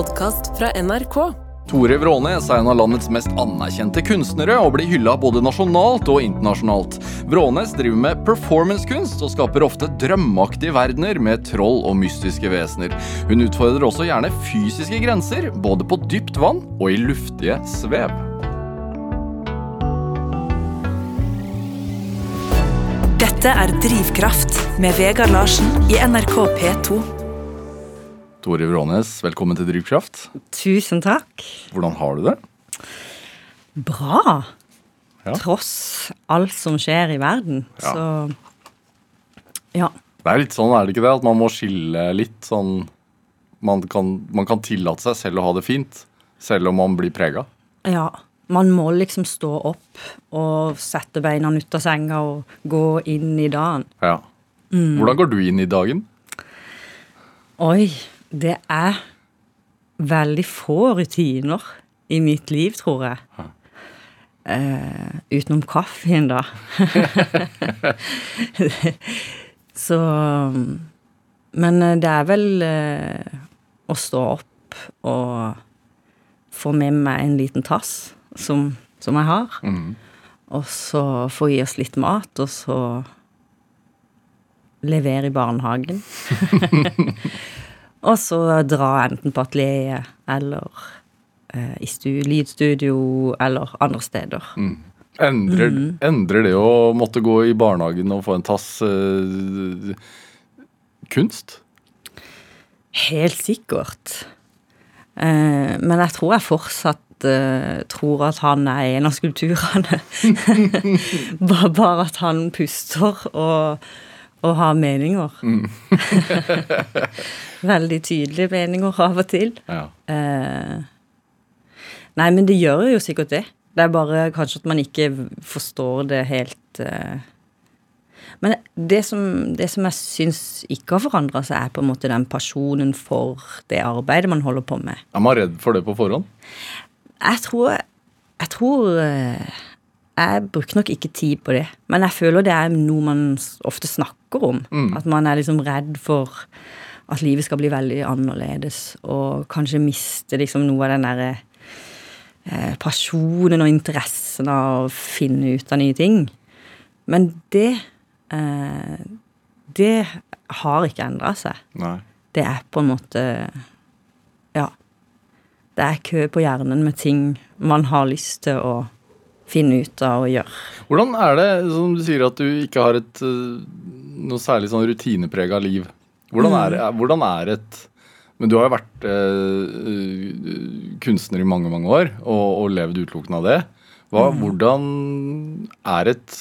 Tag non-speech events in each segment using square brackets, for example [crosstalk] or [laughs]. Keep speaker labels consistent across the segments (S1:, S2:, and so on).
S1: podkast fra NRK.
S2: Tore Vrånes er en av landets mest anerkjente kunstnere og blir hylla både nasjonalt og internasjonalt. Vrånes driver med performancekunst og skaper ofte drømmeaktige verdener med troll og mystiske vesener. Hun utfordrer også gjerne fysiske grenser, både på dypt vann og i luftige svev.
S3: Dette er Drivkraft med Vegard Larsen i NRK P2.
S2: Tore Vrånes, velkommen til Drivkraft.
S4: Tusen takk.
S2: Hvordan har du det?
S4: Bra.
S2: Ja.
S4: Tross alt som skjer i verden.
S2: Ja.
S4: Så ja.
S2: Det er litt sånn, er det ikke det? At man må skille litt sånn Man kan, man kan tillate seg selv å ha det fint, selv om man blir prega.
S4: Ja. Man må liksom stå opp og sette beina ut av senga og gå inn i dagen.
S2: Ja.
S4: Mm.
S2: Hvordan går du inn i dagen?
S4: Oi, det er veldig få rutiner i mitt liv, tror jeg. Uh, utenom kaffen, da. [laughs] Så Men eh, det er vel uh, å stå opp og få med meg en liten tass, som, som jeg har.
S2: Mm.
S4: Og så få i oss litt mat, og så levere i barnehagen. [laughs] og så dra enten på atelieret eller eh, i stu, lydstudio eller andre steder.
S2: Endrer,
S4: Mm.
S2: endrer det å måtte gå i barnehagen og få en tass eh, kunst?
S4: Helt sikkert. Eh, men jeg tror jeg fortsatt eh, tror at han er en av skulpturene. [laughs] bare, bare at han puster og, og ha meninger. [laughs] Veldig tydelige meninger av og til.
S2: Ja.
S4: Eh, nei, men det gjør jo sikkert det. Det er bare kanskje at man ikke forstår det helt eh. Men det som, det som jeg syns ikke har forandra seg, er på en måte den pasjonen for det arbeidet man holder på med.
S2: Er man redd for det på forhånd?
S4: Jeg tror Jeg tror eh, Jeg bruker nok ikke tid på det. Men jeg føler det er noe man ofte snakker om. At man er liksom redd for at livet skal bli veldig annerledes, og kanskje miste liksom noe av den derre eh, pasjonen og interessen av å finne ut av nye ting. Men det eh, Det har ikke endra seg
S2: Nei.
S4: det er på en måte Ja. Det er kø på hjernen med ting man har lyst til å finne ut av og gjøre.
S2: Hvordan er det, som du sier, at du ikke har et eh, noe særlig sånn rutineprega liv? Hvordan er,
S4: Mm.
S2: hvordan er et Men du har jo vært eh, kunstner i mange, mange år og, og levd utelukkende av det. Hva,
S4: Mm.
S2: Hvordan er et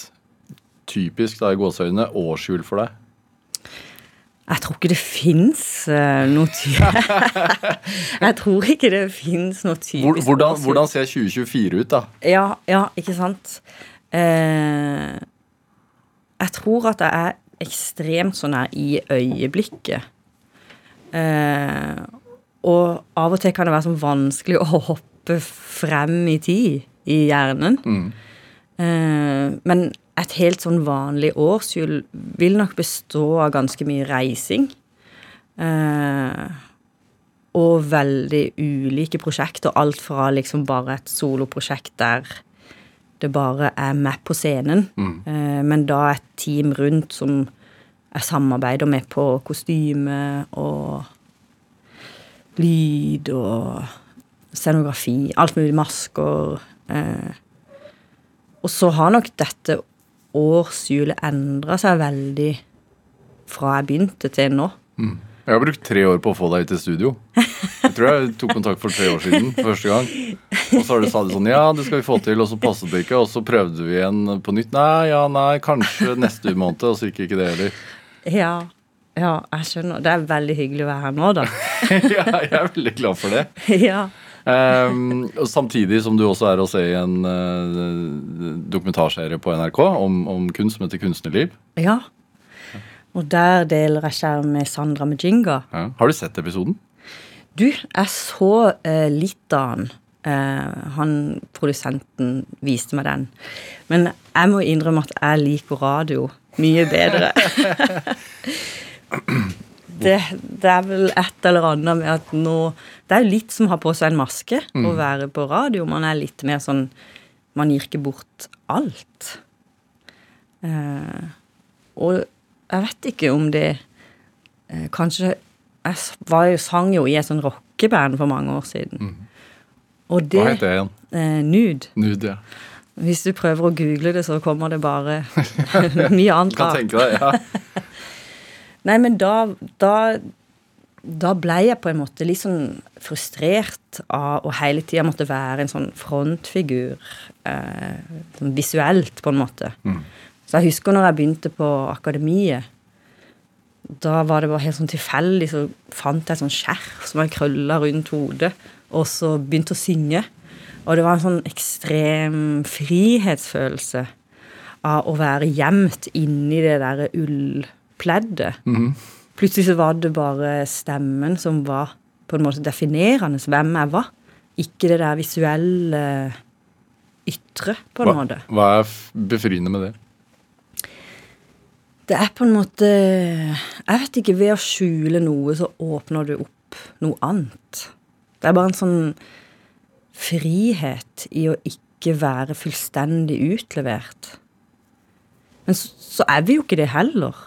S2: typisk da, i gåseøynene årshjul for deg?
S4: Jeg tror ikke det fins noe ty... [laughs] jeg tror ikke det fins noe typisk
S2: Hvor, hvordan, hvordan ser 2024 ut, da?
S4: Ja, ja, ikke sant. Uh, jeg tror at jeg er ekstremt sånn her i øyeblikket. Eh, og av og til kan det være sånn vanskelig å hoppe frem i tid i hjernen. Eh, men et helt sånn vanlig årshjul vil nok bestå av ganske mye reising. Eh, og veldig ulike prosjekter. Alt fra liksom bare et soloprosjekt der det bare er meg på scenen, eh, men da et team rundt som jeg samarbeider med på kostyme og lyd og scenografi. Alt mulig masker. Eh. Og så har nok dette årshjulet endra seg veldig fra jeg begynte til nå.
S2: Jeg har brukt tre år på å få deg hit til studio. Jeg tror jeg tok kontakt for tre år siden første gang. Og så har du sa det sånn Ja, det skal vi få til. Og så passet det ikke. Og så prøvde vi igjen på nytt. Nei, ja, nei, kanskje neste måned. Og så gikk ikke det heller.
S4: Ja, ja, jeg skjønner. Det er veldig hyggelig å være her nå, da. [laughs]
S2: Ja, jeg er veldig glad for det. [laughs]
S4: ja.
S2: Um, samtidig som du også er å se i en uh, dokumentarserie på NRK om, om kunst som heter Kunstnerliv.
S4: ja. Og der deler jeg skjerm med Sandra Majinga.
S2: Ja. Har du sett episoden?
S4: Du, jeg så eh, litt av han. Eh, han produsenten viste meg den. Men jeg må innrømme at jeg liker radio mye bedre. [laughs] det, det er vel et eller annet med at nå Det er jo litt som å ha på seg en maske å være på radio. Man er litt mer sånn Man gir ikke bort alt. Eh, og jeg vet ikke om det eh, Kanskje Jeg var jo, sang jo i et sånn rockeband for mange år siden. Og det
S2: Hva heter det igjen?
S4: eh, Nude.
S2: Nude, ja.
S4: Hvis du prøver å google det, så kommer det bare [laughs] mye annet
S2: Kan
S4: rart.
S2: tenke deg, ja. [laughs]
S4: Nei, men da, da Da ble jeg på en måte litt sånn frustrert av å hele tida måtte være en sånn frontfigur. Eh, sånn visuelt, på en måte. Så jeg husker når jeg begynte på akademiet. Da var det bare helt sånn tilfeldig, så fant jeg et sånt skjerf som jeg krølla rundt hodet, og så begynte å synge. Og det var en sånn ekstrem frihetsfølelse av å være gjemt inni det derre ullpleddet. Plutselig så var det bare stemmen som var på en måte definerende hvem jeg var. Ikke det der visuelle ytre, på en
S2: Hva,
S4: måte.
S2: hva er befriende med det?
S4: Det er på en måte Jeg vet ikke, ved å skjule noe, så åpner du opp noe annet. Det er bare en sånn frihet i å ikke være fullstendig utlevert. Men så, så er vi jo ikke det heller.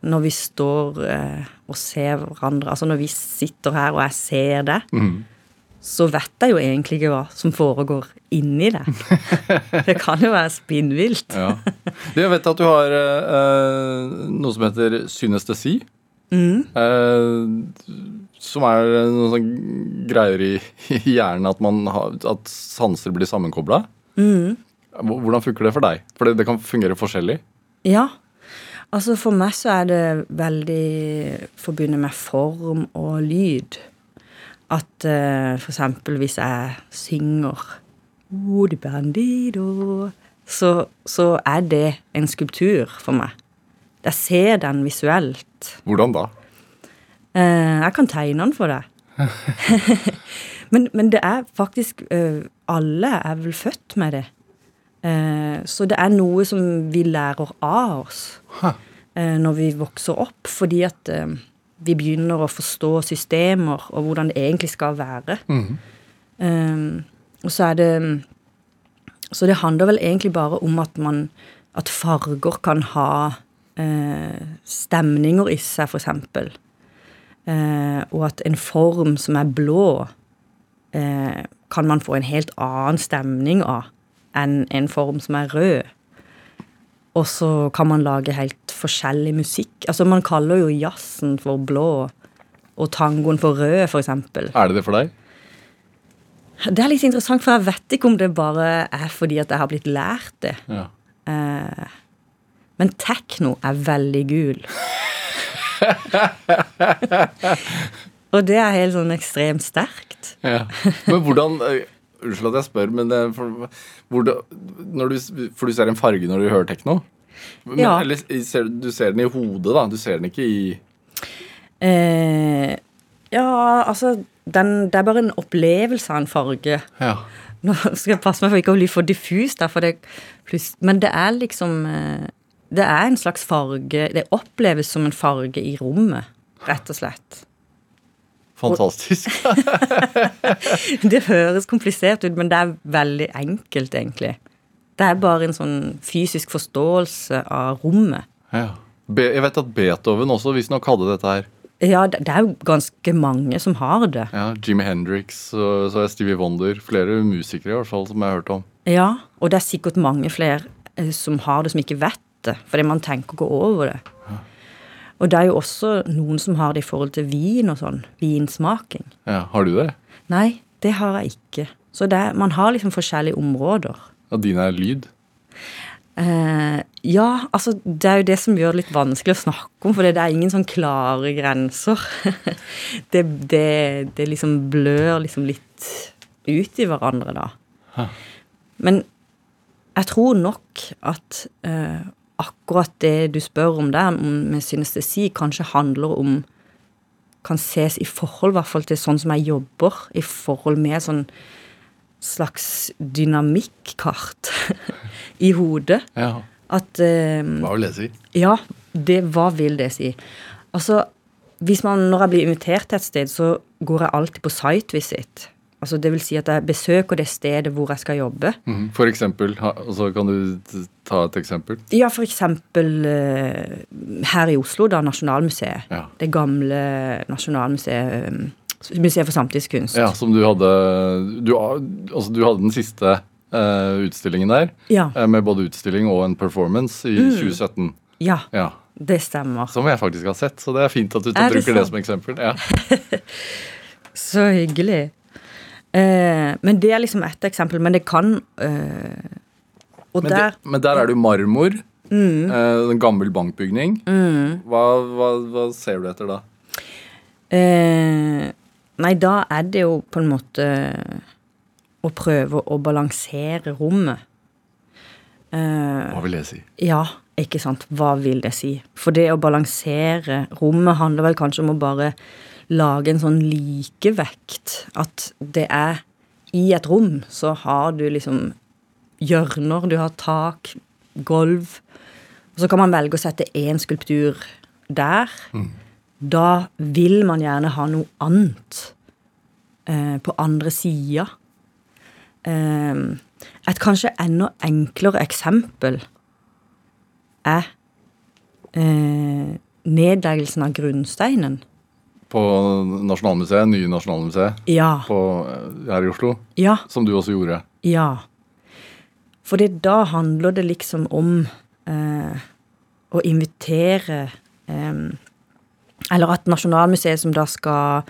S4: Når vi står eh, og ser hverandre. Altså når vi sitter her og jeg ser det, så vet jeg jo egentlig ikke hva som foregår inni det. [laughs] det kan jo være spinnvilt.
S2: Ja. Jeg vet at du har eh, noe som heter synestesi. Eh, som er noen sånne greier i, i hjernen at, man har, at sanser blir sammenkobla. Hvordan funker det for deg? For det, det kan fungere forskjellig.
S4: Ja. Altså For meg så er det veldig forbundet med form og lyd. At eh, eksempel hvis jeg synger «Oh, di bandido», så, så er det en skulptur for meg. Jeg ser den visuelt.
S2: Hvordan da?
S4: Eh, jeg kan tegne den for deg. [laughs] men, men det er faktisk eh, Alle er vel født med det. Eh, så det er noe som vi lærer av oss når vi vokser opp, fordi at vi begynner å forstå systemer og hvordan det egentlig skal være. Eh, og så er det Så det handler vel egentlig bare om at man At farger kan ha eh, stemninger i seg, for eksempel. Eh, og at en form som er blå, eh, kan man få en helt annen stemning av enn en form som er rød. Og så kan man lage helt forskjellig musikk. Altså Man kaller jo jazzen for blå, og tangoen for rød, eksempel.
S2: Er det det for deg?
S4: Det er litt interessant, for jeg vet ikke om det bare er fordi at jeg har blitt lært det.
S2: Ja.
S4: Eh, men tekno er veldig gul. [laughs] Og det er helt sånn ekstremt sterkt.
S2: Ja. Men hvordan eh, Unnskyld at jeg spør, men det, for, hvordan, når du, for du ser en farge når du hører tekno? Men,
S4: Ja.
S2: Eller ser, du ser den i hodet, da? Du ser den ikke i
S4: Eh, ja, altså den, Det er bare en opplevelse av en farge.
S2: Ja.
S4: Nå skal jeg passe meg for ikke å bli for diffus, der, for det, men det er liksom eh, Det er en slags farge Det oppleves som en farge i rommet, rett og slett.
S2: Fantastisk. [laughs]
S4: Det høres komplisert ut, men det er veldig enkelt, egentlig. Det er bare en sånn fysisk forståelse av rommet.
S2: Ja. Jeg vet at Beethoven også visstnok hadde dette her.
S4: Ja, det, er jo ganske mange som har det.
S2: Ja, Jimmy Hendrix og så er Stevie Wonder. Flere musikere i hvert fall som jeg har hørt om.
S4: Ja, og det er sikkert mange flere eh, som har det, som ikke vet det. Fordi man tenker å gå over det. Og det er jo også noen som har det i forhold til vin og sånn. Vinsmaking.
S2: Ja, Har du det?
S4: Nei, det har jeg ikke. Så det man har liksom forskjellige områder.
S2: Ja, dine er lyd?
S4: Eh, ja, altså det er jo det som gjør det litt vanskelig å snakke om, for det er ingen sånn klare grenser. [laughs] det, det, det liksom blør liksom litt ut i hverandre, da. Men jeg tror nok at eh, akkurat det du spør om der, om- med synestesi, kanskje handler om Kan ses i forhold i hvert fall til sånn som jeg jobber, i forhold med sånn slags dynamikkart [laughs] i hodet.
S2: Ja.
S4: At eh,
S2: Hva vil det si?
S4: Ja, det, hva vil det si? Altså, hvis man, når jeg blir invitert til et sted, så går jeg alltid på site visit. Altså det vil si at jeg besøker det stedet hvor jeg skal jobbe.
S2: Mm, For eksempel, altså kan du ta et eksempel?
S4: Ja, for eksempel eh, her i Oslo, da, Nasjonalmuseet.
S2: Ja.
S4: Det gamle Nasjonalmuseet. eh, Museet for samtidskunst.
S2: Ja, som du hadde Du, altså, du hadde den siste eh, utstillingen der,
S4: Ja.
S2: Uh, med både utstilling og en performance i 2017.
S4: ja,
S2: Ja,
S4: det stemmer.
S2: Som jeg faktisk har sett, så det er fint at du bruker det
S4: det
S2: som eksempel. Ja. [laughs]
S4: Så hyggelig. Uh, men det er liksom ett eksempel. Men det kan Og
S2: Men,
S4: der
S2: det, men der er det jo marmor. Mm. en gammel bankbygning. Hva, hva, hva ser du etter da?
S4: eh, Nei, da er det jo på en måte å prøve å balansere rommet. Uh,
S2: Hva vil det si?
S4: Ja, ikke sant. Hva vil det si? For det å balansere rommet handler vel kanskje om å bare lage en sånn likevekt. At det er I et rom så har du liksom hjørner, du har tak, gulv. Og så kan man velge å sette én skulptur der. Da vil man gjerne ha noe annet eh, på andre sida. Eh, et kanskje enda enklere eksempel er eh, nedleggelsen av grunnsteinen.
S2: På Nasjonalmuseet, nye Nasjonalmuseet
S4: Ja.
S2: på, eh, her i Oslo,
S4: Ja.
S2: som du også gjorde.
S4: Ja. For da handler det liksom om eh, å invitere eh, Eller at Nasjonalmuseet, som da skal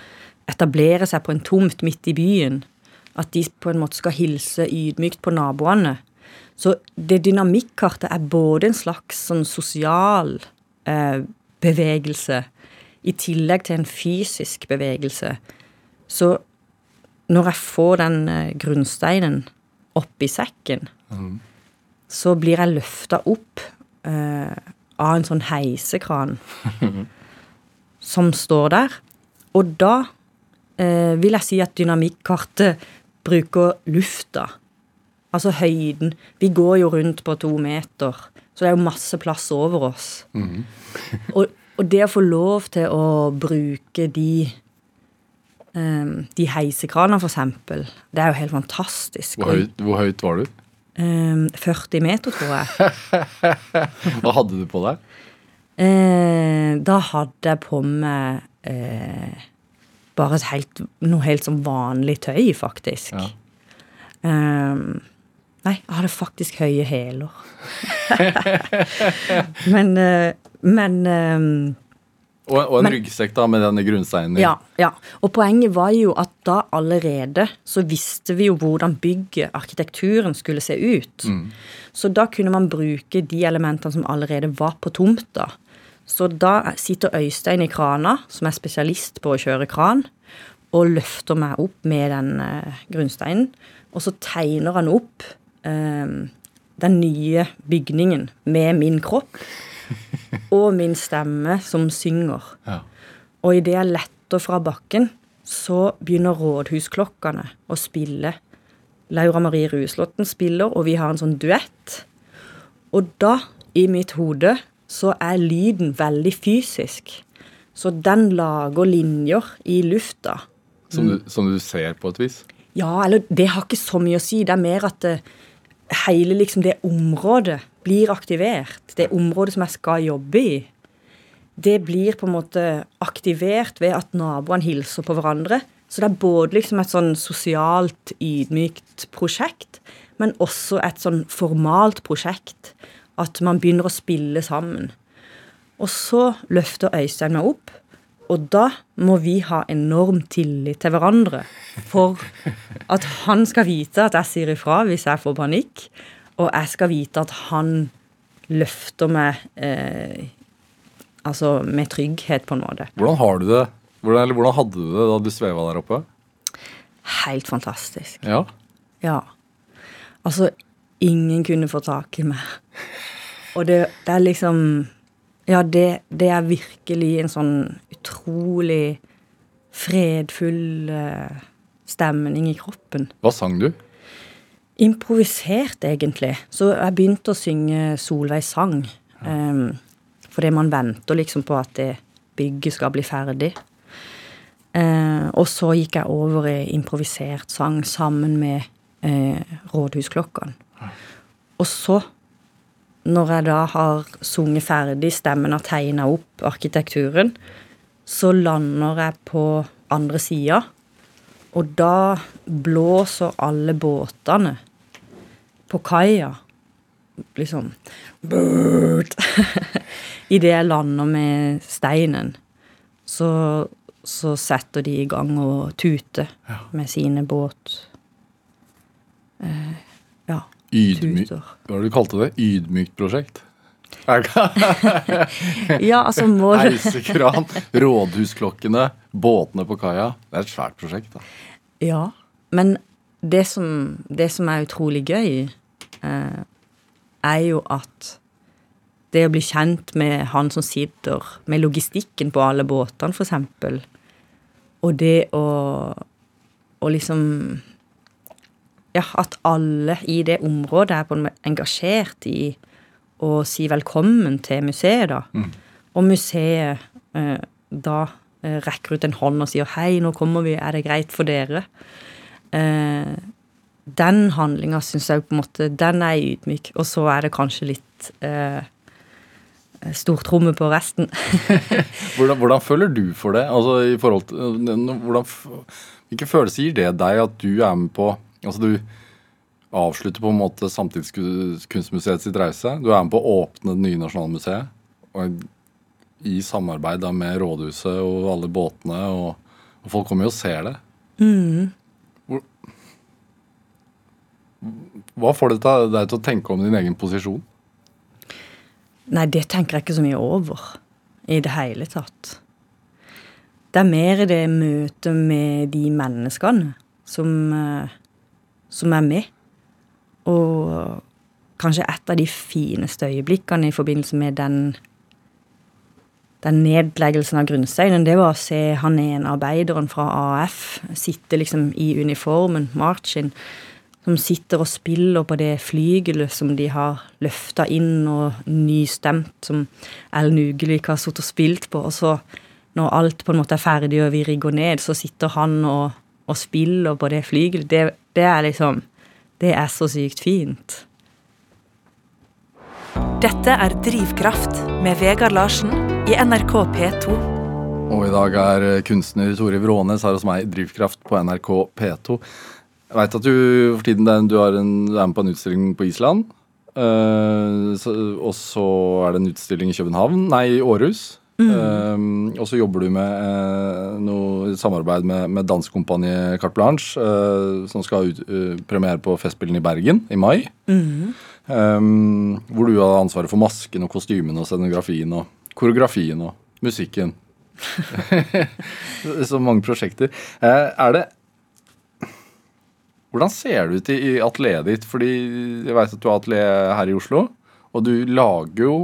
S4: etablere seg på en tomt midt i byen, at de på en måte skal hilse ydmykt på naboene. Så det dynamikkartet er både en slags sånn sosial eh, bevegelse i tillegg til en fysisk bevegelse. Så når jeg får den eh, grunnsteinen oppi sekken, så blir jeg løfta opp eh, av en sånn heisekran [laughs] som står der. Og da eh, vil jeg si at dynamikkartet bruker lufta. Altså høyden. Vi går jo rundt på to meter, så det er jo masse plass over oss. [laughs] og, og det å få lov til å bruke de um, de heisekranene, eksempel, det er jo helt fantastisk.
S2: Hvor høyt, hvor høyt var du?
S4: Um, 40 meter, tror jeg. [laughs]
S2: Hva hadde du på deg?
S4: Uh, da hadde jeg på meg eh, bare helt, noe helt som vanlig tøy, faktisk.
S2: Ja.
S4: Um, nei, jeg hadde faktisk høye hæler. [laughs] men eh, men um,
S2: Og, og en
S4: Men-
S2: ryggsekk da med denne grunnsteinen
S4: ja, ja. Og poenget var jo at da allerede så visste vi jo hvordan bygget, arkitekturen, skulle se ut. Så da kunne man bruke de elementene som allerede var på tomta. Så da sitter Øystein i krana, som er spesialist på å kjøre kran, og løfter meg opp med den eh, grunnsteinen. Og så tegner han opp eh, den nye bygningen med min kropp [laughs] og min stemme som synger.
S2: Ja.
S4: Og idet jeg letter fra bakken, så begynner rådhusklokkene å spille. Laura Marie Ruslåtten spiller, og vi har en sånn duett. Og da, i mitt hode, så er lyden veldig fysisk. Så den lager linjer i lufta.
S2: Som, du, som du ser på et vis?
S4: Ja, eller det har ikke så mye å si. Det er mer at det, hele liksom det området blir aktivert. Det området som jeg skal jobbe i. Det blir på en måte aktivert ved at naboene hilser på hverandre. Så det er både liksom et sånn sosialt ydmykt prosjekt, men også et sånn formalt prosjekt. At man begynner å spille sammen. Og så løfter Øystein meg opp, og da må vi ha enorm tillit til hverandre. For at han skal vite at jeg sier ifra hvis jeg får panikk, og jeg skal vite at han løfter meg eh, altså med trygghet, på en måte.
S2: Hvordan har du det? Hvordan, eller hvordan hadde du det da du sveva der oppe?
S4: Helt fantastisk.
S2: Ja.
S4: Ja. Altså, ingen kunne få tak i meg. Og det, det er liksom Ja, det, det er virkelig en sånn utrolig fredfull eh, stemning i kroppen.
S2: Hva sang du?
S4: Improvisert, egentlig. Så jeg begynte å synge Solveig sang. Um, fordi man venter liksom på at det bygget skal bli ferdig. Eh, og så gikk jeg over i improvisert sang sammen med eh, Rådhusklokkene. Og så, når jeg da har sunget ferdig, stemmen har tegna opp arkitekturen, så lander jeg på andre sida, og da blåser alle båtene på kaia liksom! [laughs] Idet jeg lander med steinen, så, så setter de i gang å tute med sine båt... Uh, ja.
S2: Ydmy
S4: Tuter.
S2: Hva var det du kalte det? Ydmykt prosjekt? [laughs]
S4: Ja, altså må
S2: Heisekran, rådhusklokkene, båtene på kaia. Det er et svært prosjekt. da.
S4: Ja. Men det som, det som er utrolig gøy, eh, er jo at det å bli kjent med han som sitter med logistikken på alle båtene, eksempel, og det å, å liksom Ja, at alle i det området er på en måte engasjert i å si velkommen til museet, da. Og museet eh, da eh, rekker ut en hånd og sier 'hei, nå kommer vi, er det greit for dere'? Eh, den handlinga syns jeg på en måte Den er ydmyk. Og så er det kanskje litt eh, stortromme på resten. [laughs]
S2: Hvordan, hvordan føler du for det? Altså i forhold til hvordan, Hvilke følelser gir det deg at du er med på Altså du avslutter på en måte Samtidskunstmuseet sitt reise. Du er med på å åpne det nye Nasjonalmuseet. Og i samarbeid med rådhuset og alle båtene. Og, og folk kommer jo og ser det. Hvor, hva får det deg til å tenke om din egen posisjon?
S4: Nei, det tenker jeg ikke så mye over i det hele tatt. Det er mer det møtet med de menneskene som, eh, som er med. Og kanskje et av de fineste øyeblikkene i forbindelse med den, den nedleggelsen av grunnsteinen, det var å se han ene arbeideren fra AF sitte liksom i uniformen, marchin, som sitter og spiller på det flygelet som de har løfta inn og nystemt, som Ellen Ugelvik har sittet og spilt på. Og så, når alt på en måte er ferdig og vi rigger ned, så sitter han og, og spiller på det flygelet. Det, det er liksom Det er så sykt fint.
S3: Dette er Drivkraft med Vegard Larsen i NRK P2.
S2: Og i dag er eh, kunstner Tore Vrånes her hos meg i Drivkraft på NRK P2. Jeg veit at du for tiden du er, en, du er med på en utstilling på Island. Uh, så, og så er det en utstilling i København, nei, i Århus. Eh, og så jobber du med uh, noe samarbeid med, med danskompaniet Carte Blanche, uh, som skal ut, eh, premiere på Festspillene i Bergen i mai. Eh, hvor du har ansvaret for masken og kostymen og scenografien og koreografien og musikken. [laughs] så mange prosjekter. Er det Hvordan ser det ut i, i atelieret ditt? Fordi jeg veit at du har atelier her i Oslo, og du lager jo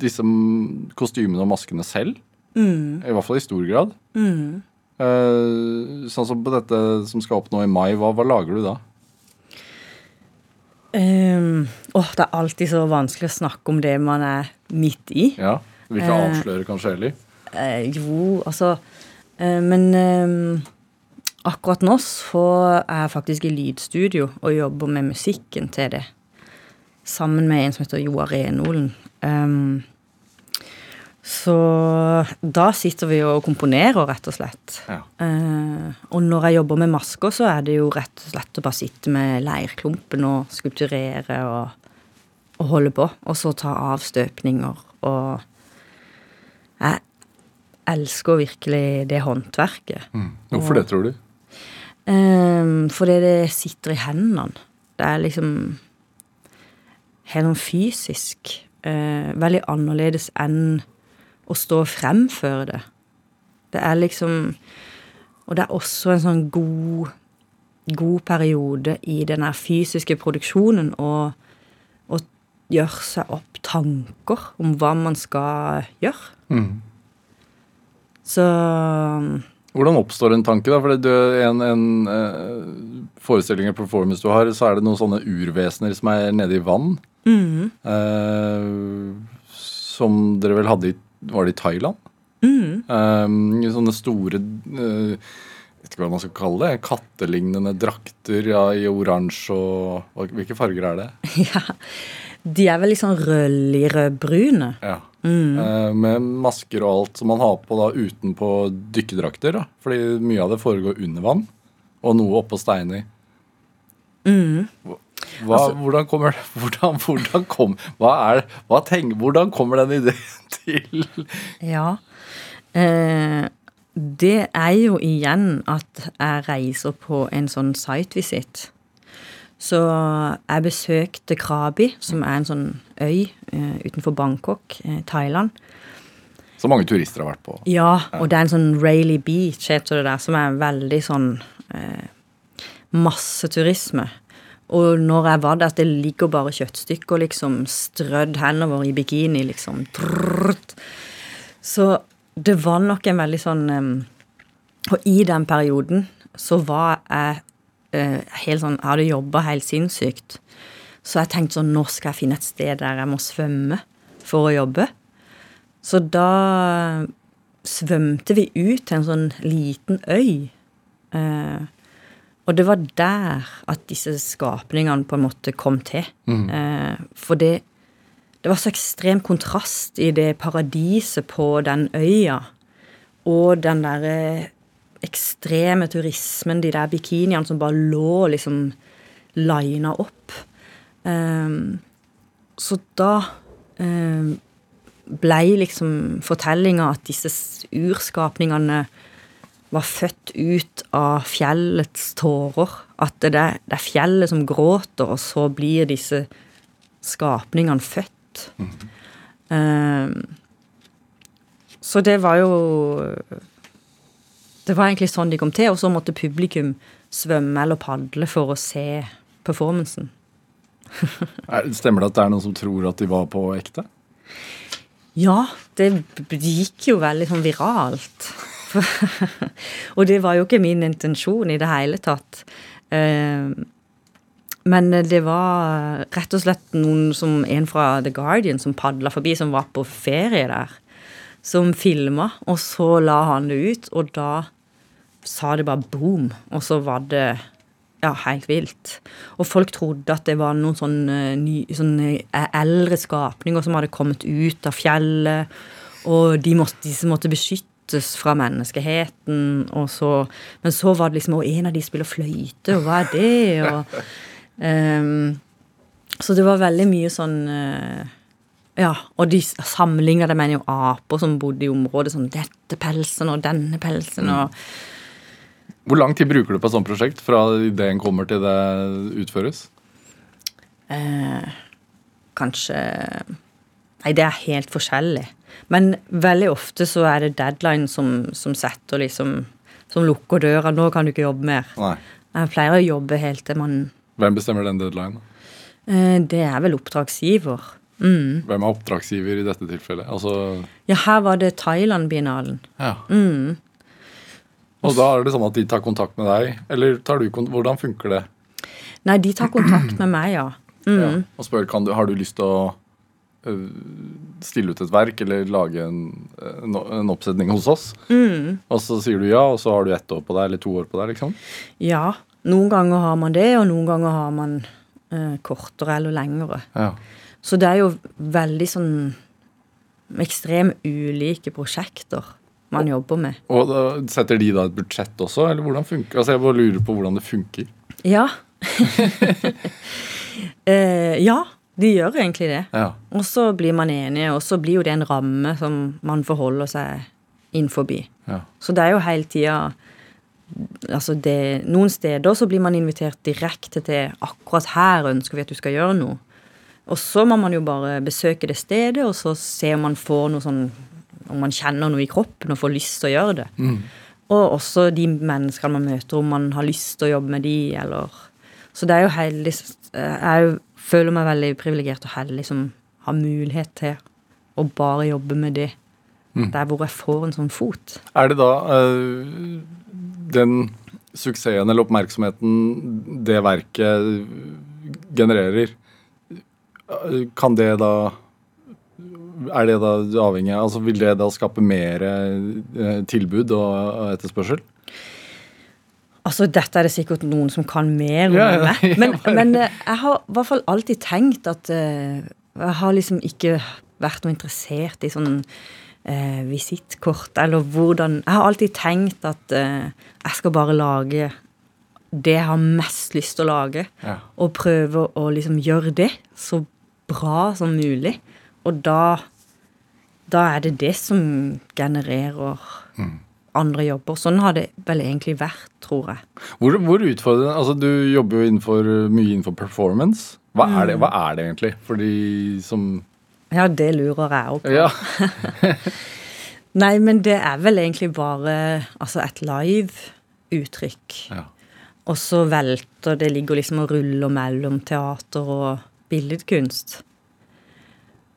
S2: disse kostymene og maskene selv. I hvert fall i stor grad. Eh, sånn som på dette som skal opp nå i mai, hva, hva lager du da?
S4: Um, åh, det er alltid så vanskelig å snakke om det man er midt i.
S2: Ja, Du vil ikke
S4: uh,
S2: avsløre kanskje heller?
S4: Uh, jo, altså Men eh, akkurat nå så er jeg faktisk i lydstudio og jobber med musikken til det. Sammen med en som heter Joar Renolen. Um, så da sitter vi og komponerer, rett og slett.
S2: Ja.
S4: Uh, og når jeg jobber med masker, så er det jo rett og slett å bare sitte med leirklumpen og skulpturere og, og holde på. Og så ta avstøpninger og Jeg elsker virkelig det håndverket.
S2: Hvorfor det, tror du?
S4: Um, fordi det sitter i hendene. Det er liksom helt sånn fysisk. Eh, veldig annerledes enn å stå og fremføre det. Det er liksom Og det er også en sånn god god periode i den her fysiske produksjonen å gjøre seg opp tanker om hva man skal gjøre. Så
S2: Hvordan oppstår en tanke? da? For det en, en eh, forestilling eller performance du har, så er det noen sånne urvesener som er nede i vann. Eh, som dere vel hadde i Var det i Thailand? Um, sånne store eh, vet ikke hva man skal kalle det. Kattelignende drakter ja, i oransje og Hvilke farger er det? [laughs]
S4: ja, De er vel litt sånn rødlig-rødbrune.
S2: Ja. Mm. Eh, med masker og alt som man har på da utenpå dykkerdrakter. Da. Fordi mye av det foregår under vann, og noe oppå steiner.
S4: Mm.
S2: Hva, altså, hvordan kommer [laughs] hvordan, hvordan, kom, hva er, hva tenk, hvordan kommer den ideen [laughs] til?
S4: Ja, eh, det er jo igjen at jeg reiser på en sånn site-visit. Så jeg besøkte Krabi, som er en sånn øy uh, utenfor Bangkok, uh, Thailand.
S2: Som mange turister har vært på.
S4: Ja, og det er en sånn Rayleigh Beach, heter det der, som er veldig sånn uh, masseturisme. Og når jeg var der, det ligger bare kjøttstykker liksom strødd henover i bikini, liksom. Så det var nok en veldig sånn Og i den perioden så var jeg helt sånn Jeg hadde jobba helt sinnssykt. Så jeg tenkte sånn Nå skal jeg finne et sted der jeg må svømme for å jobbe. Så da svømte vi ut til en sånn liten øy. Uh, og det var der at disse skapningene på en måte kom til. Mm. Uh, for det det var så ekstrem kontrast i det paradiset på den øya og den derre ekstreme turismen, de der bikiniene som bare lå liksom lina opp. Um, så da um, blei liksom fortellinga at disse urskapningene var født ut av fjellets tårer. At det, det er fjellet som gråter, og så blir disse skapningene født. Mm. så det var jo Det var egentlig sånn de kom til, og så måtte publikum svømme eller padle for å se performancen. [laughs]
S2: Stemmer det at det er noen som tror at de var på ekte?
S4: Ja, det gikk jo veldig sånn viralt. [laughs] og det var jo ikke min intensjon i det hele tatt. Uh, men det var rett og slett noen som en fra The Guardian som padla forbi, som var på ferie der, som filma, og så la han det ut, og da sa det bare boom, og så var det ja, helt vilt. Og folk trodde at det var noen sånne, ny, sånne eldre skapninger som hadde kommet ut av fjellet, og de, måtte, de måtte beskyttes fra menneskeheten, og så Men så var det liksom Og en av de spiller fløyte, og hva er det? Og Um, [laughs] så det var veldig mye sånn uh, Ja, og de sammenligna det med jo aper som bodde i området. Sånn 'Dette pelsen, og denne pelsen', mm. og
S2: Hvor lang tid bruker du på et sånt prosjekt? Fra ideen kommer til det utføres?
S4: Eh, kanskje Nei, det er helt forskjellig. Men veldig ofte så er det deadline som, som setter liksom Som lukker døra. 'Nå kan du ikke jobbe mer'.
S2: Nei.
S4: Jeg pleier å jobbe helt til man
S2: hvem bestemmer den deadline?
S4: Eh, det er vel oppdragsgiver. Mm.
S2: Hvem er oppdragsgiver i dette tilfellet? Altså
S4: ja, her var det Thailand-biennalen.
S2: Ja.
S4: Mm.
S2: Og da er det sånn at de tar kontakt med deg, eller tar du, kontakt, hvordan funker det?
S4: Nei, de tar kontakt med meg, ja. Mm. ja
S2: og spør kan du, har du lyst til å stille ut et verk eller lage en, en, en oppsetning hos oss.
S4: Mm.
S2: Og så sier du ja, og så har du ett år på deg eller to år på deg, liksom?
S4: Ja. Noen ganger har man det, og noen ganger har man eh, kortere eller lengre.
S2: Ja.
S4: Så det er jo veldig sånn ekstremt ulike prosjekter man og, jobber med.
S2: Og da, Setter de da et budsjett også, eller hvordan funker Altså Jeg bare lurer på hvordan det funker.
S4: Ja. [laughs] eh, ja, de gjør egentlig det.
S2: Ja.
S4: Og så blir man enige, og så blir jo det en ramme som man forholder seg inn forbi.
S2: Ja.
S4: Så det er jo hele tida altså det, Noen steder så blir man invitert direkte til akkurat her ønsker vi at du skal gjøre noe. Og så må man jo bare besøke det stedet, og så se om man får noe sånn Om man kjenner noe i kroppen og får lyst til å gjøre det.
S2: Mm.
S4: Og også de menneskene man møter, om man har lyst til å jobbe med de, eller Så det er jo heldig Jeg føler meg veldig privilegert og heldig som har mulighet til å bare jobbe med det. Mm. Der hvor jeg får en sånn fot.
S2: Er det da øh den suksessen eller oppmerksomheten det verket genererer, kan det da er det da avhengig av altså Vil det da skape mer eh, tilbud og, etterspørsel?
S4: Altså, Dette er det sikkert noen som kan mer om
S2: Ja, ja, [laughs] ja. Men,
S4: men eh, jeg har i hvert fall alltid tenkt at eh, Jeg har liksom ikke vært noe interessert i sånn eh, visittkort, eller hvordan Jeg har alltid tenkt at eh, jeg skal bare lage det jeg har mest lyst til å lage. Og prøve å liksom gjøre det så bra som mulig. Og da Da er det det som genererer andre jobber. Sånn har det vel egentlig vært, tror jeg.
S2: Hvor, hvor utfordrende Altså, du jobber jo innenfor, mye innenfor performance. Hva er, det, hva er det egentlig for de som
S4: Ja, det lurer jeg òg på.
S2: Ja. [laughs]
S4: Nei, men det er vel egentlig bare altså et live-uttrykk.
S2: ja.
S4: Og så velter det ligger liksom og ruller mellom teater og billedkunst.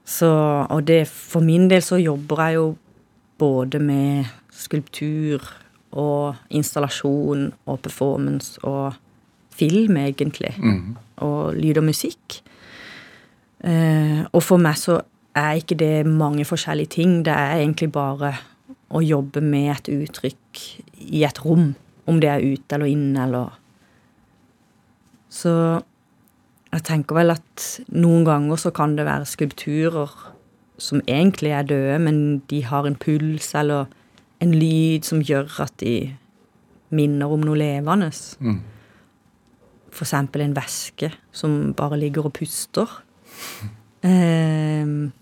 S4: Så Og det for min del så jobber jeg jo både med skulptur og installasjon og performance og film, egentlig. Og lyd og musikk. Eh, og for meg så er ikke det mange forskjellige ting. Det er egentlig bare å jobbe med et uttrykk i et rom. Om det er ute eller inne eller Så jeg tenker vel at noen ganger så kan det være skulpturer som egentlig er døde, men de har en puls eller en lyd som gjør at de minner om noe levende.
S2: Mm.
S4: For eksempel en væske som bare ligger og puster. [laughs] Ehm,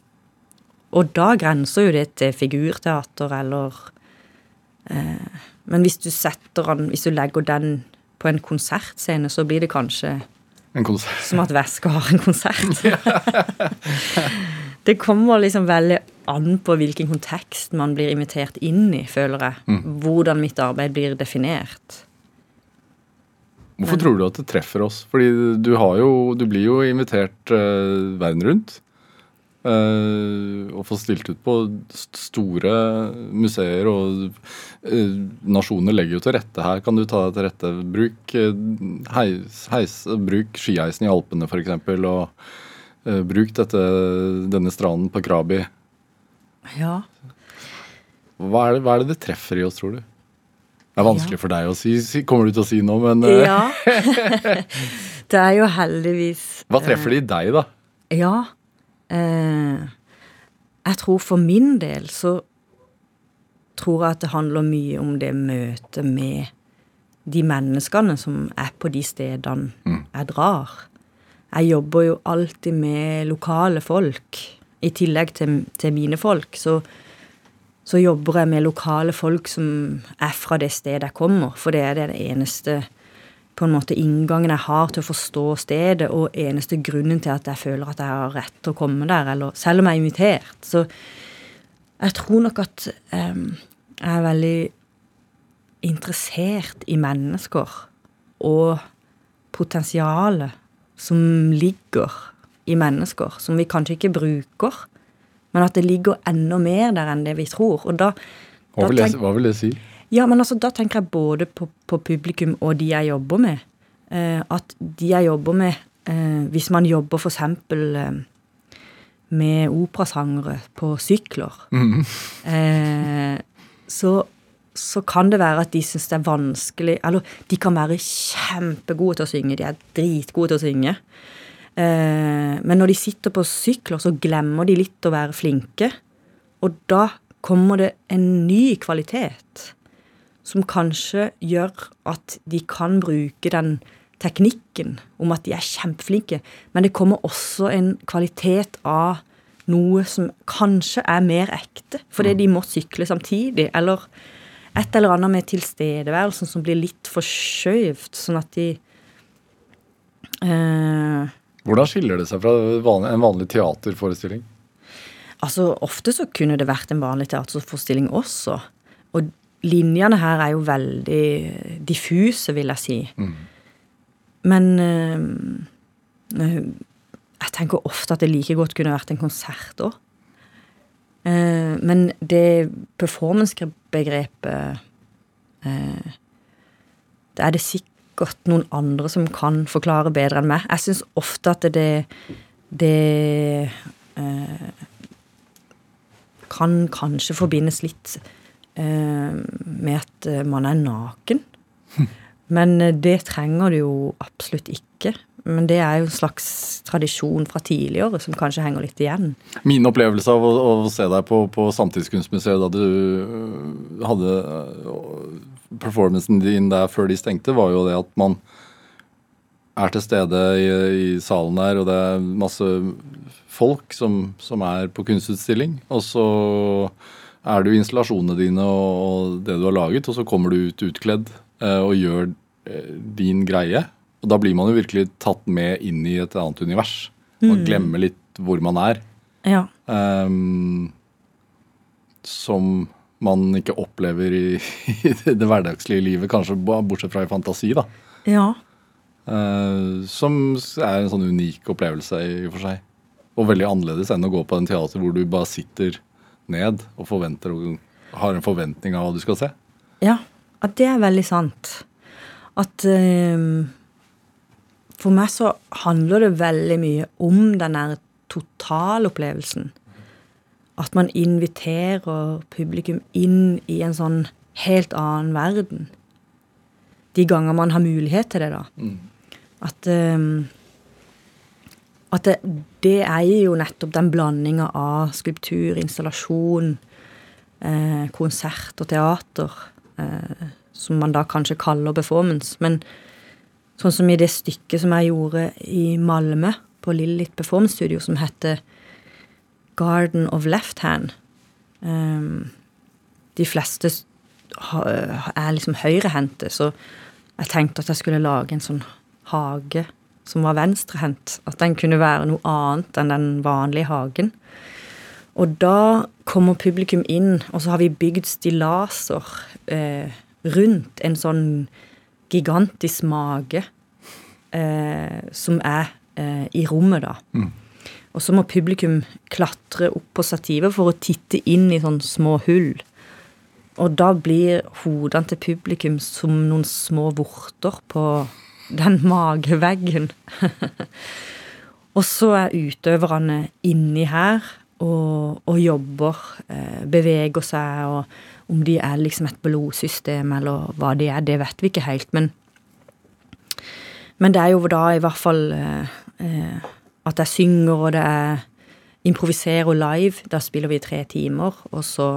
S4: og da grenser jo det til figurteater eller eh, Men hvis du setter den, hvis du legger den på en konsertscene, så blir det kanskje
S2: En konsert.
S4: som at Væske har en konsert. [laughs] [laughs] det kommer liksom veldig an på hvilken kontekst man blir invitert inn i, føler jeg. Hvordan mitt arbeid blir definert.
S2: Hvorfor tror du at det treffer oss? Fordi du har jo Du blir jo invitert uh, verden rundt. Eh, og få stilt ut på store museer, og eh, nasjoner legger jo til rette her. Kan du ta deg til rette? Bruk, eh, heis, heis, bruk skiheisen i Alpene, f.eks., og bruk dette, denne stranden på Krabi.
S4: Ja.
S2: Hva er, det, hva er det det treffer i oss, tror du? Det er vanskelig for deg å si, kommer du til å si noe, men
S4: ja. [laughs] det er jo heldigvis
S2: hva treffer det i deg, da?
S4: Ja. Eh, jeg tror for min del så tror jeg at det handler mye om det møtet med de menneskene som er på de stedene jeg drar. Jeg jobber jo alltid med lokale folk. I tillegg til, til mine folk, så, så jobber jeg med lokale folk som er fra det stedet jeg kommer. For det er det eneste på en måte inngangen jeg har til å forstå stedet, og eneste grunnen til at jeg føler at jeg har rett til å komme der, eller selv om jeg er invitert. Så jeg tror nok at um, jeg er veldig interessert i mennesker og potensialet som ligger i mennesker, som vi kanskje ikke bruker, men at det ligger enda mer der enn det vi tror. Og da,
S2: Hva vil, det, hva vil det si?
S4: Ja, men altså, da tenker jeg både på, på publikum og de jeg jobber med. Eh, at de jeg jobber med eh, Hvis man jobber eksempel eh, med operasangere på sykler, eh, så, så kan det være at de syns det er vanskelig Eller de kan være kjempegode til å synge, de er dritgode til å synge. Eh, men når de sitter på sykler, så glemmer de litt å være flinke. Og da kommer det en ny kvalitet som kanskje gjør at de kan bruke den teknikken om at de er kjempeflinke, men det kommer også en kvalitet av noe som kanskje er mer ekte, fordi de må sykle samtidig, eller et eller annet med tilstedeværelsen som blir litt forskjøvt, sånn at de eh,
S2: Hvordan skiller det seg fra en vanlig teaterforestilling?
S4: Altså, ofte så kunne det vært en vanlig teaterforestilling også. Og linjene her er jo veldig diffuse, vil jeg si. Men eh, eh, jeg tenker ofte at det like godt kunne vært en konsert òg. men det performance-begrepet uh, Det er det sikkert noen andre som kan forklare bedre enn meg. Jeg syns ofte at det, det uh, kan kanskje forbindes litt eh, med at eh, man er naken. [laughs] Men eh, det trenger du jo absolutt ikke. Men det er jo en slags tradisjon fra tidligere som kanskje henger litt igjen.
S2: Min opplevelse av å, å se deg på, på Samtidskunstmuseet da du hadde performancen din der før de stengte, var jo det at man er til stede i, i salen der, og det er masse folk som, som er på kunstutstilling. Og så er det jo installasjonene dine og, det du har laget, og så kommer du ut utkledd eh, og gjør eh, din greie. Og da blir man jo virkelig tatt med inn i et annet univers. Man glemmer litt hvor man er.
S4: Ja.
S2: Um, som man ikke opplever i, [laughs] i det hverdagslige livet, kanskje bortsett fra i fantasi, da.
S4: Ja.
S2: Uh, som er en sånn unik opplevelse i og for seg. Og veldig annerledes enn å gå på en teater hvor du bare sitter ned og forventer og har en forventning av hva du skal se.
S4: Ja, at det er veldig sant. At ehm, For meg så handler det veldig mye om den der totalopplevelsen. At man inviterer publikum inn i en sånn helt annen verden. De ganger man har mulighet til det, da. At ehm, at det, det er jo nettopp den blandinga av skulptur, installasjon, eh, konsert og teater, eh, som man da kanskje kaller performance. Men sånn som i det stykket som jeg gjorde i Malmö, på Lillit Performance Studio, som heter Garden of Left Hand. Eh, de fleste er liksom høyrehendte, så jeg tenkte at jeg skulle lage en sånn hage som var venstrehendt. At den kunne være noe annet enn den vanlige hagen. Og da kommer publikum inn, og så har vi bygd stillaser eh, rundt en sånn gigantisk mage eh, som er eh, i rommet, da. Og så må publikum klatre opp på stativet for å titte inn i sånne små hull. Og da blir hodene til publikum som noen små vorter på den mageveggen. [laughs] og så er utøverne inni her og, og jobber, eh, beveger seg, og om de er liksom et blodsystem eller hva de er, det vet vi ikke helt. Men, men det er jo da i hvert fall eh, eh, at jeg synger, og det er improviserer live. Da spiller vi i tre timer, og så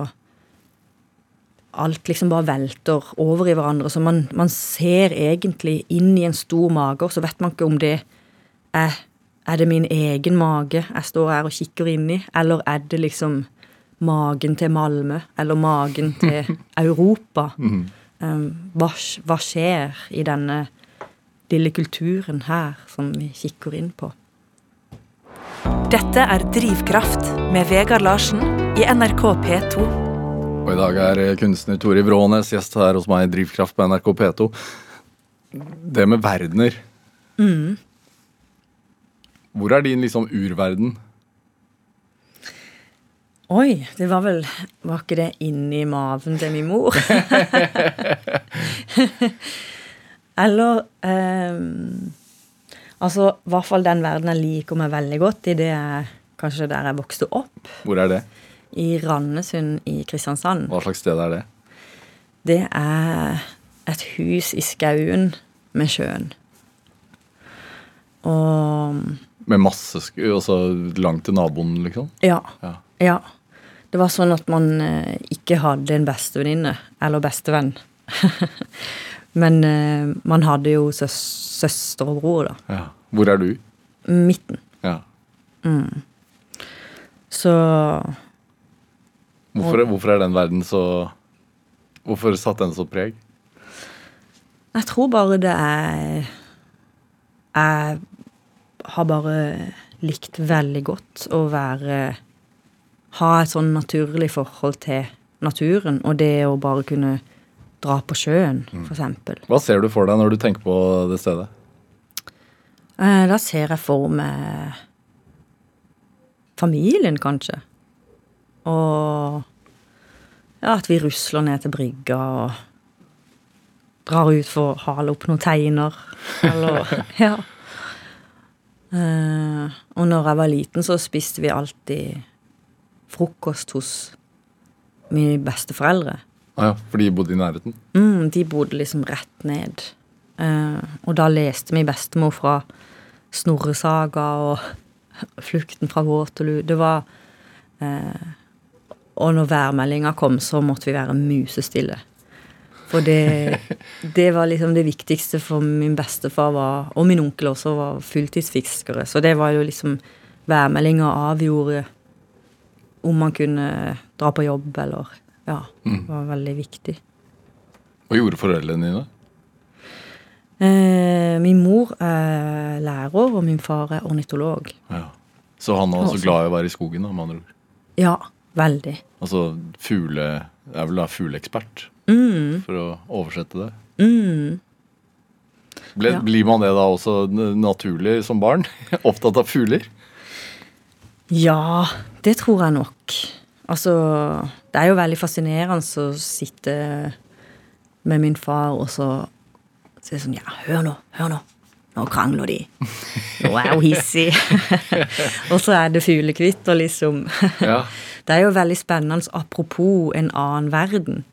S4: alt liksom bare velter over i hverandre. Så man, man ser egentlig inn i en stor mage, og så vet man ikke om det er Er det min egen mage jeg står her og kikker inn i, eller er det liksom magen til Malmö, eller magen til [laughs] Europa? Um, hva, hva skjer i denne lille kulturen her som vi kikker inn på?
S3: Dette er Drivkraft med Vegard Larsen i NRK P2.
S2: Og i dag er eh, kunstner Tori Vrånes gjest her hos meg i Drivkraft på NRK P2. Det med verdener. Hvor er din liksom urverden?
S4: Oi, det var vel Var ikke det inni maven til min mor? [laughs] Eller ehm, Altså, i hvert fall den verden jeg liker meg veldig godt i, det er kanskje der jeg vokste opp.
S2: Hvor er det?
S4: I Randesund i Kristiansand.
S2: Hva slags sted er det?
S4: Det er et hus i skauen med sjøen. Og
S2: Med masse sk altså langt til naboen, liksom?
S4: ja.
S2: Ja.
S4: Ja. Det var sånn at man eh, ikke hadde en bestevenninne, eller bestevenn. [laughs] Men eh, man hadde jo søs søster og bror, da.
S2: ja. Hvor er du?
S4: Midten.
S2: Ja.
S4: Så
S2: Hvorfor, hvorfor er den verden så Hvorfor satt den så preg?
S4: jeg tror bare det er Jeg har bare likt veldig godt å være Ha et sånn naturlig forhold til naturen, og det å bare kunne dra på sjøen, for eksempel.
S2: Hva ser du for deg når du tenker på det stedet?
S4: Eh, Da ser jeg for meg familien, kanskje. Og ja, at vi rusler ned til brygga og drar ut for å hale opp noen teiner. Eller [laughs] Ja. Uh, og når jeg var liten, så spiste vi alltid frokost hos mine besteforeldre.
S2: Ah, ja, for de bodde i nærheten?
S4: Mm, de bodde liksom rett ned. Uh, og da leste min bestemor fra Snorresaga og [laughs] Flukten fra Waterloo. Det var eh, Og når værmeldinga kom, så måtte vi være musestille. For det, [laughs] det var liksom det viktigste for min bestefar var, og min onkel også var fulltidsfiskere. Så det var jo liksom Værmeldinga avgjorde om man kunne dra på jobb eller Ja. Det var veldig viktig.
S2: Hva gjorde foreldrene dine?
S4: Eh, min mor er lærer, og min far er ornitolog.
S2: Ja. Så han var også
S4: Også.
S2: glad i å være i skogen, da, med andre ord.
S4: Ja, veldig.
S2: Altså fugle... Er vel da fugleekspert,
S4: Mm,
S2: for å oversette det.
S4: mm.
S2: Ble,
S4: Ja.
S2: Blir man det da også naturlig som barn? [laughs] Opptatt av fugler?
S4: Ja, det tror jeg nok. Altså, det er jo veldig fascinerende å sitte med min far og så si sånn Ja, hør nå, hør nå. Nå krangler de. Nå er hun hissig. [laughs] og så er det fuglekvitter, liksom.
S2: Ja. [laughs]
S4: Det er jo veldig spennende. Apropos en annen verden,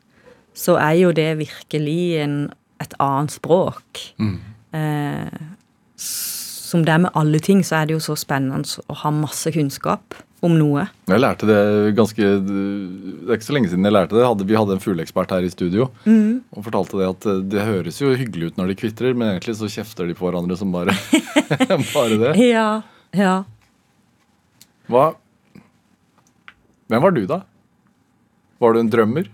S4: så er jo det virkelig en, et annet språk. Eh, som det er med alle ting, så er det jo så spennende å ha masse kunnskap om noe.
S2: Jeg lærte det ganske Det er ikke så lenge siden jeg lærte det. Hadde, vi hadde en fugleekspert her i studio og fortalte det at eh, det høres jo hyggelig ut når de kvitrer, men egentlig så kjefter de på hverandre som bare, [laughs] bare det. [laughs]
S4: Ja, ja.
S2: Hva Hvem var du, da? Var du en drømmer?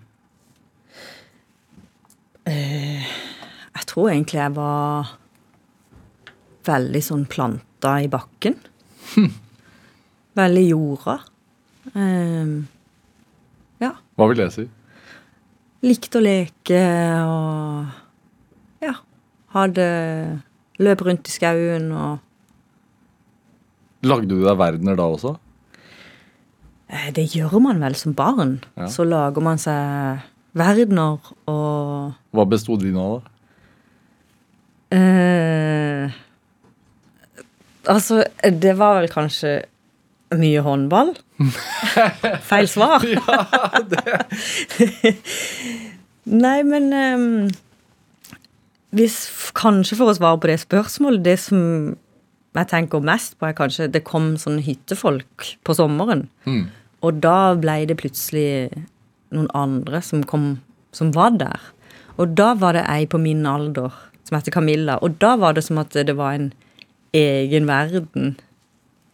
S4: Jeg tror egentlig jeg var veldig sånn planta i bakken. [laughs] Veldig jorda. Ehm, ja.
S2: Hva vil det si?
S4: Likte å leke og ja. Hadde Løp rundt i skauen og
S2: Lagde du deg verdener da også?
S4: Eh, Det gjør man vel som barn.
S2: Ja.
S4: Så lager man seg verdener og
S2: Hva besto din av, da?
S4: eh, Altså, det var vel kanskje mye håndball? [laughs] Feil svar. ja, det [laughs] Nei, men ehm, hvis, Kanskje for å svare på det spørsmålet Det som jeg tenker mest på, er kanskje det kom sånne hyttefolk på sommeren.
S2: Mm.
S4: Og da ble det plutselig noen andre som kom Som var der. Og da var det ei på min alder som heter Camilla. Og da var det som at det var en egen verden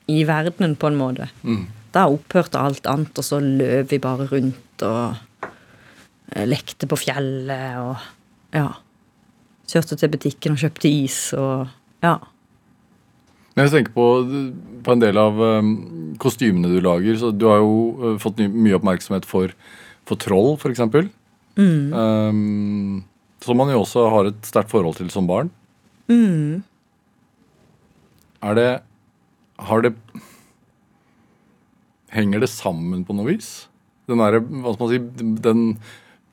S4: i verdenen, på en måte. Da opphørte alt annet, og så løp vi bare rundt og eh, lekte på fjellet og ja. Kjørte til butikken og kjøpte is og ja.
S2: Men jeg tenker på, på en del av um, kostymene du lager. så Du har jo uh, fått mye oppmerksomhet for, for troll, f.eks. Um, som man jo også har et sterkt forhold til som barn. Er det Har det Henger det sammen på noe vis? Den derre, hva skal man si, den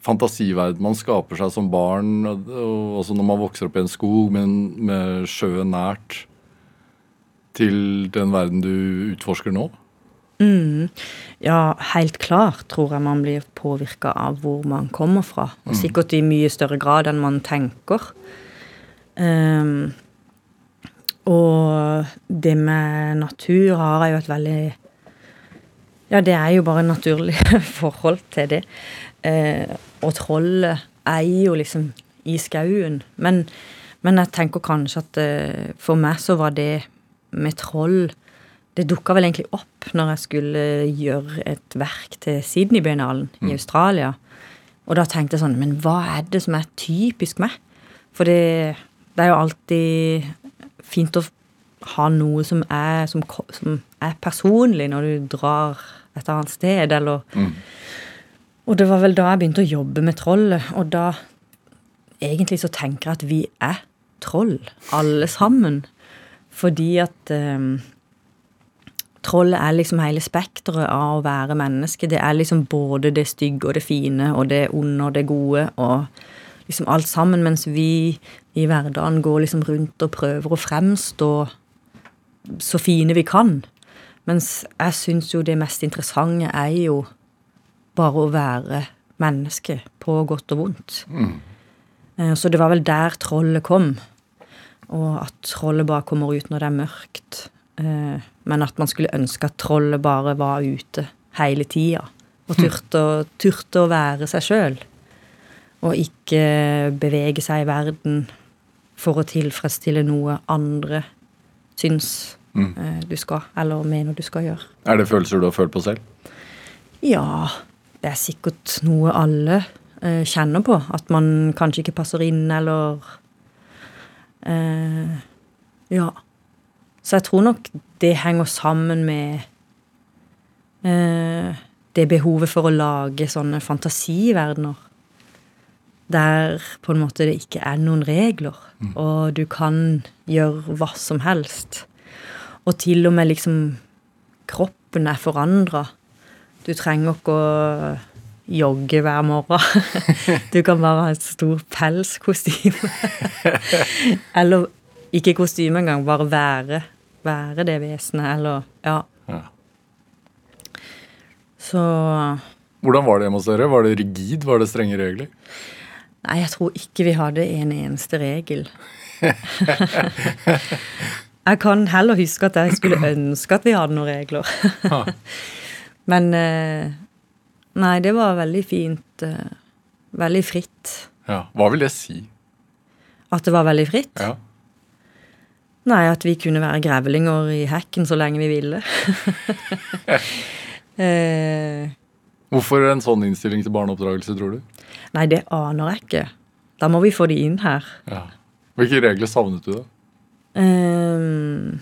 S2: fantasiverden man skaper seg som barn, og også når man vokser opp i en skog med, med sjøen nært, til den verden du utforsker nå?
S4: Ja, helt klart tror jeg man blir påvirka av hvor man kommer fra. Og sikkert i mye større grad enn man tenker. Um, og det med natur har jeg jo et veldig Ja, det er jo bare naturlig [laughs] forhold til det. Uh, og trollet er jo liksom i skauen. Men, men jeg tenker kanskje at uh, for meg så var det med troll det dukka vel egentlig opp når jeg skulle gjøre et verk til Sydney-biennalen i Australia. Og da tenkte jeg sånn Men hva er det som er typisk meg? For det, det er jo alltid fint å ha noe som er, som, som er personlig når du drar et annet sted, eller Og det var vel da jeg begynte å jobbe med trollet, og da Egentlig så tenker jeg at vi er troll, alle sammen. Fordi at um, Trollet er liksom hele spekteret av å være menneske. Det er liksom både det stygge og det fine og det onde og det gode og liksom alt sammen, mens vi i hverdagen går liksom rundt og prøver å fremstå så fine vi kan. Mens jeg syns jo det mest interessante er jo bare å være menneske, på godt og vondt. Mm. Så det var vel der trollet kom. Og at trollet bare kommer ut når det er mørkt. Eh, Men at man skulle ønske at trollet bare var ute hele tida. Og turte, å- turte å være seg sjøl. Og ikke bevege seg i verden for å tilfredsstille noe andre syns eh, du skal, eller mener du skal gjøre.
S2: Er det følelser du har følt på selv?
S4: Ja, det er sikkert noe alle eh, kjenner på. At man kanskje ikke passer inn, eller eh, Ja. Så jeg tror nok det henger sammen med eh, det behovet for å lage sånne fantasiverdener. Der på en måte det ikke er noen regler, og du kan gjøre hva som helst. Og til og med liksom kroppen er forandra. Du trenger ikke å jogge hver morgen. [laughs] Du kan bare ha et stort pelskostyme. [laughs] Eller ikke kostyme engang, bare være, være det vesenet, eller Ja.
S2: Ja.
S4: Så
S2: Hvordan var det hjemme hos dere? Var det rigid? Var det strenge regler?
S4: Nei, jeg tror ikke vi hadde en eneste regel. [laughs] jeg kan heller huske at jeg skulle [clears throat] ønske at vi hadde noen regler. Men eh, Nei, det var veldig fint. eh, Veldig fritt.
S2: Ja. Hva vil det si?
S4: At det var veldig fritt?
S2: Ja.
S4: Nei, at vi kunne være grevlinger i hekken så lenge vi ville. [laughs] eh,
S2: Hvorfor en sånn innstilling til barneoppdragelse, tror du?
S4: nei, det aner jeg ikke. Da må vi få de inn her.
S2: Ja. Hvilke regler savnet du, da?
S4: Eh,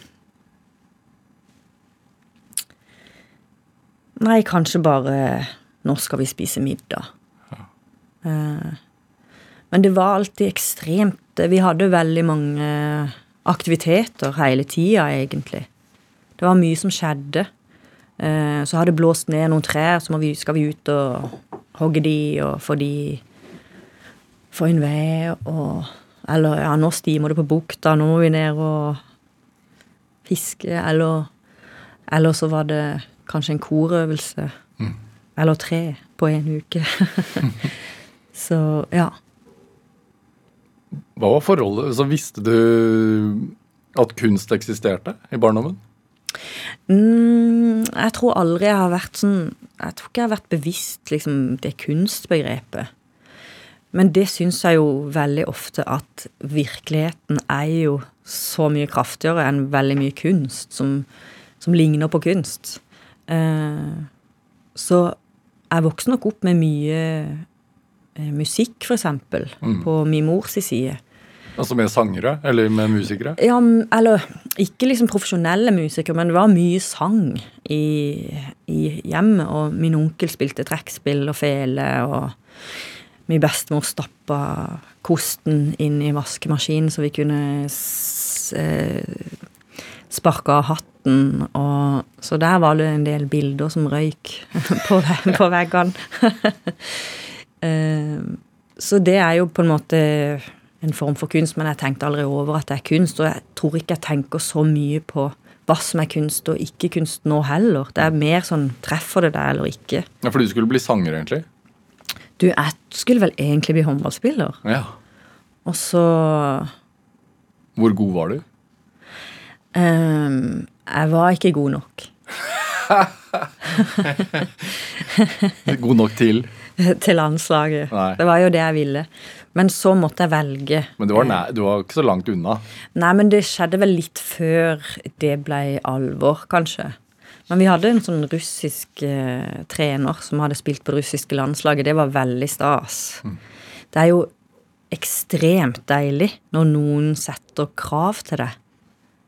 S4: nei, kanskje bare Når skal vi spise middag? Ja. men det var alltid ekstremt Vi hadde veldig mange aktiviteter hele tida, egentlig. Det var mye som skjedde. Eh, så har det blåst ned noen trær, så vi, skal vi ut og hogge de og få de Få inn ved og Eller ja, nå stimer det på bukta, nå må vi ned og fiske, eller Eller så var det kanskje en korøvelse. Eller tre på en uke. [laughs] så ja.
S2: Hva var forholdet? Så visste du at kunst eksisterte i barndommen?
S4: Mm, jeg tror aldri jeg har vært sånn Jeg tror ikke jeg har vært bevisst liksom, det kunstbegrepet. Men det syns jeg jo veldig ofte at virkeligheten er jo så mye kraftigere enn veldig mye kunst som, som ligner på kunst. Eh, så jeg vokste nok opp med mye eh, musikk, for eksempel, på min mors side.
S2: Altså med sangere? Eller med musikere?
S4: Ja, eller ikke liksom profesjonelle musikere, men det var mye sang i, i hjemmet. Og min onkel spilte trekkspill og fele, og min bestemor stappa kosten inn i vaskemaskinen så vi kunne eh, hatten. Og, så der var det en del bilder som røyk [laughs] på, på veggene. [laughs] Eh, så det er jo på en måte en form for kunst, men jeg tenkte aldri over at det er kunst. Og jeg tror ikke jeg tenker så mye på hva som er kunst og ikke kunst nå heller. Det er mer sånn treffer det deg eller ikke.
S2: Ja, For du skulle bli sanger, egentlig?
S4: Du, jeg skulle vel egentlig bli håndballspiller.
S2: Ja.
S4: Og så
S2: Hvor god var du?
S4: ehm, Jeg var ikke god nok [laughs]
S2: God nok til?
S4: til landslaget.
S2: Nei.
S4: Det var jo det jeg ville. Men så måtte jeg velge.
S2: Men du var, nær, du var ikke så langt unna.
S4: Nei, men det skjedde vel litt før det ble alvor, kanskje. Men vi hadde en sånn russisk eh, trener som hadde spilt på russiske landslaget. Det var veldig stas. Det er jo ekstremt deilig når noen setter krav til deg.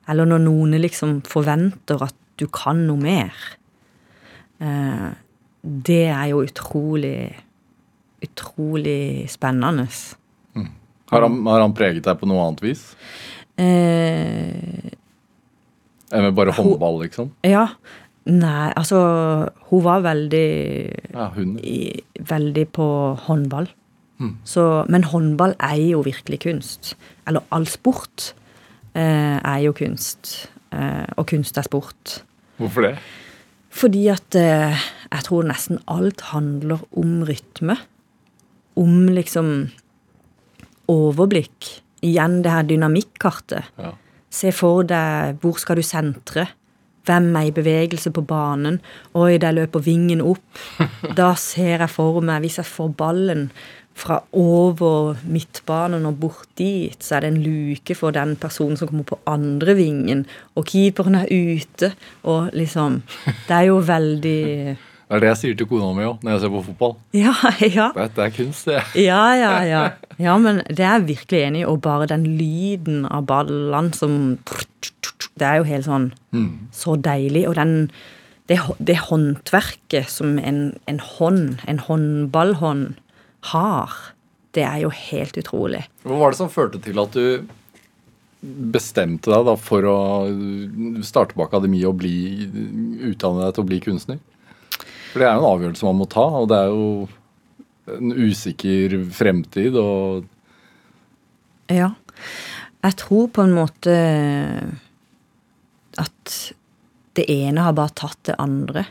S4: Eller når noen liksom forventer at du kan noe mer. Eh, det er jo utrolig Utrolig spennende.
S2: Har han, har han preget deg på noe annet vis?
S4: Eh,
S2: med bare håndball, liksom?
S4: Ja. Nei, altså Hun var veldig
S2: Ja, hun.
S4: i, Veldig på håndball. Så, men håndball er jo virkelig kunst. Eller all sport er jo kunst. Eh, og kunst er sport.
S2: Hvorfor det?
S4: Fordi at eh, jeg tror nesten alt handler om rytme. Om liksom overblikk. Igjen det her dynamikkartet.
S2: Ja.
S4: Se for deg hvor skal du sentre? Hvem er i bevegelse på banen? Oi, der løper vingen opp. [laughs] Da ser jeg for meg, hvis jeg får ballen fra over midtbanen og bort dit, så er det en luke for den personen som kommer på andre vingen, og keeperen er ute, og liksom Det er jo veldig [laughs]
S2: Det er det jeg sier til kona mi òg når jeg ser på fotball.
S4: Ja, ja.
S2: Dette er kunst, det. [laughs]
S4: Ja, ja, ja. Ja, men det er jeg virkelig enig i. Og bare den lyden av ballene som Det er jo helt sånn så deilig. Og den det, det håndverket som en, en hånd, en håndballhånd, har, det er jo helt utrolig.
S2: Hva var det som førte til at du bestemte deg da for å starte på akademi og bli, utdanne deg til å bli kunstner? For det er jo en avgjørelse man må ta, og det er jo en usikker fremtid og
S4: Ja. Jeg tror på en måte at det ene har bare tatt det andre.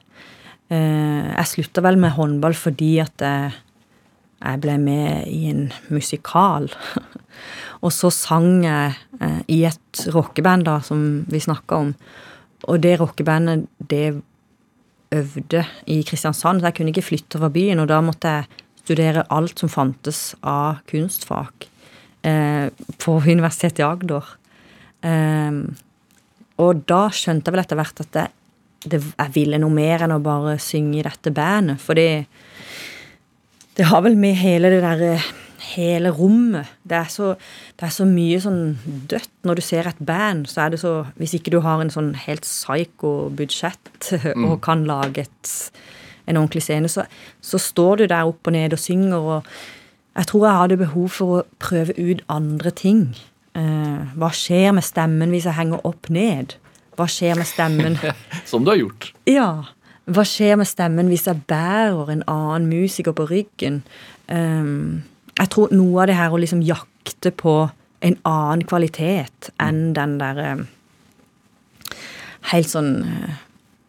S4: Eh, Jeg slutta vel med håndball fordi at jeg, jeg ble med i en musikal. [laughs] Og så sang jeg eh, i et rockeband da, som vi snakka om. Og det rockebandet, det øvde i Kristiansand, så jeg kunne ikke flytte fra byen. Og da måtte jeg studere alt som fantes av kunstfag eh, på [laughs] Universitetet i Agder. Eh, og da skjønte jeg vel etter hvert at jeg, det, jeg ville noe mer enn å bare synge i dette bandet. Fordi det har vel med hele det derre Hele rommet. Det er, så, det er så mye sånn dødt. Når du ser et band, så er det så Hvis ikke du har en sånn helt psycho budsjett [laughs] og kan lage et, en ordentlig scene, så, så står du der opp og ned og synger, og jeg tror jeg hadde behov for å prøve ut andre ting. Eh, hva skjer med stemmen hvis jeg henger opp ned? Hva skjer med stemmen [laughs]
S2: Som du har gjort.
S4: Ja. Hva skjer med stemmen hvis jeg bærer en annen musiker på ryggen? Um, jeg tror noe av det her å liksom jakte på en annen kvalitet enn den der um, Helt sånn uh,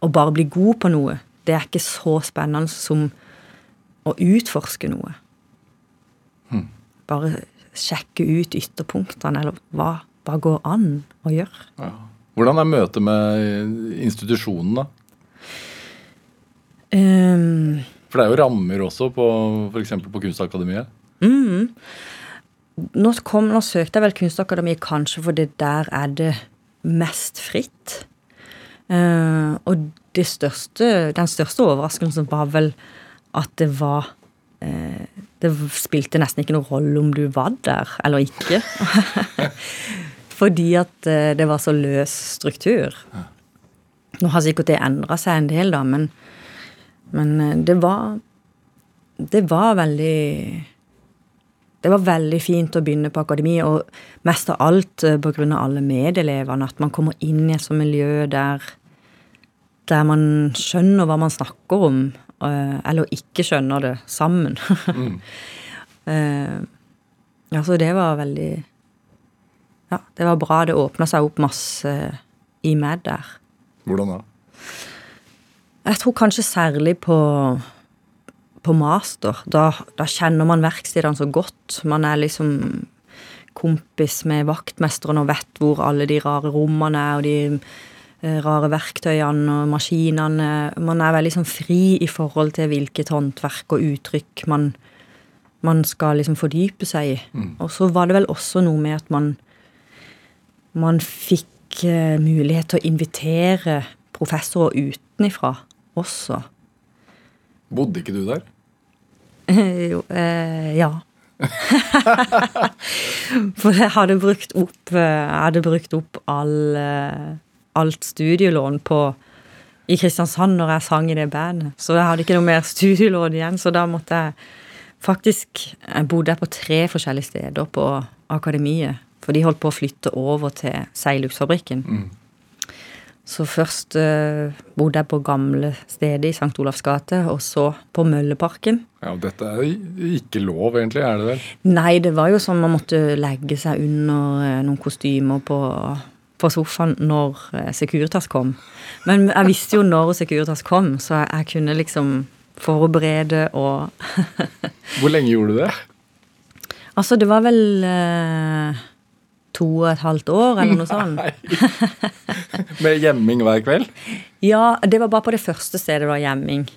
S4: Å bare bli god på noe, det er ikke så spennende som å utforske noe. Bare sjekke ut ytterpunktene, eller hva, hva går an å gjøre.
S2: Ja. Hvordan er møtet med institusjonen, da?
S4: Um,
S2: For det er jo rammer også f.eks. på Kunstakademiet.
S4: Mm. Nå, kom, nå søkte jeg vel Kunstakademiet kanskje fordi der er det mest fritt. Uh, og det største, den største overraskelsen var vel at det var uh, Det spilte nesten ikke noen rolle om du var der eller ikke. [laughs] fordi at uh, det var så løs struktur. Nå har sikkert det endra seg en del, da, men, men eh, det var Det var veldig det var veldig fint å begynne på akademi, og mest av alt pga. grunn av alle medelevene. At man kommer inn i et sånt miljø der, der man skjønner hva man snakker om, eh, eller ikke skjønner det, sammen. Mm. [laughs] ja, så det var veldig Ja, det var bra. Det åpna seg opp masse i meg der.
S2: Hvordan da?
S4: Jeg tror kanskje særlig på på master. Da, da kjenner man verkstedene så godt. Man er liksom kompis med vaktmesteren og vet hvor alle de rare rommene er, og de eh, rare verktøyene og maskinene. Man er veldig sånn fri i forhold til hvilket håndverk og uttrykk man, man skal liksom fordype seg i. Og så var det vel også noe med at man man fikk eh, mulighet til å invitere professorer utenifra også.
S2: Bodde ikke du der? [laughs]
S4: jo, eh, ja. [laughs] For jeg hadde brukt opp, eh, jeg hadde brukt opp all, eh, alt studielån på i Kristiansand når jeg sang i det bandet. Så jeg hadde ikke noe mer [laughs] studielån igjen, så da måtte jeg faktisk Jeg bodde på tre forskjellige steder på akademiet, for de holdt på å flytte over til Seilduksfabrikken. Så først eh, bodde jeg på gamle stedet i St. Olavs gate, og så på Mølleparken.
S2: Ja, Dette er ikke lov, egentlig, er det vel?
S4: Nei, det var jo sånn man måtte legge seg under eh, noen kostymer på, på sofaen når eh, Securitas kom. Men jeg visste jo når Securitas kom, så jeg kunne liksom forberede og [laughs]
S2: Hvor lenge gjorde du det?
S4: Altså, det var vel eh, to og et halvt år, eller noe sånt.
S2: Med gjemming hver kveld?
S4: Ja, det var bare på det første stedet det var gjemming.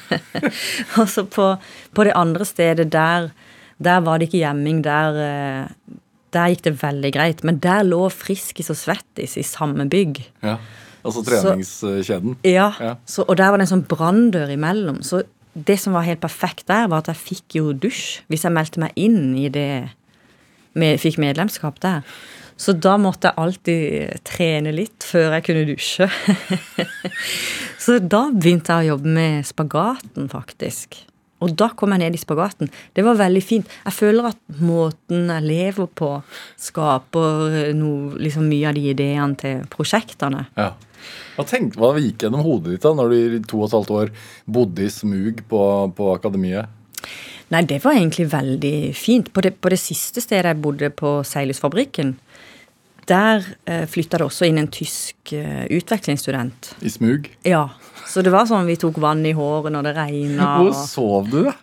S4: [laughs] og så på, på det andre stedet, der, der var det ikke gjemming. Der, eh, der gikk det veldig greit. Men der lå Friskis og Svettis i samme bygg.
S2: Ja. Altså treningskjeden?
S4: Ja,
S2: Ja.
S4: Så, og der var det en sånn branndør imellom. Så det som var helt perfekt der, var at jeg fikk jo dusj hvis jeg meldte meg inn i det med, Fikk medlemskap der. Så da måtte jeg alltid trene litt før jeg kunne dusje. [laughs] så da begynte jeg å jobbe med spagaten, faktisk. Og da kom jeg ned i spagaten. Det var veldig fint. Jeg føler at måten jeg lever på, skaper noe, liksom mye av de ideene til prosjektene.
S2: Ja. Hva, tenkte, hva gikk gjennom hodet ditt da når du i to og et halvt år bodde i smug på, på akademiet?
S4: Nei, det var egentlig veldig fint. På det, på det siste stedet jeg bodde, på Seilhusfabrikken, der eh, flytta det også inn en tysk eh, utvekslingsstudent.
S2: I smug?
S4: Ja, så det var sånn vi tok vann i håret når det regna. [laughs]
S2: Hvor sov du, da?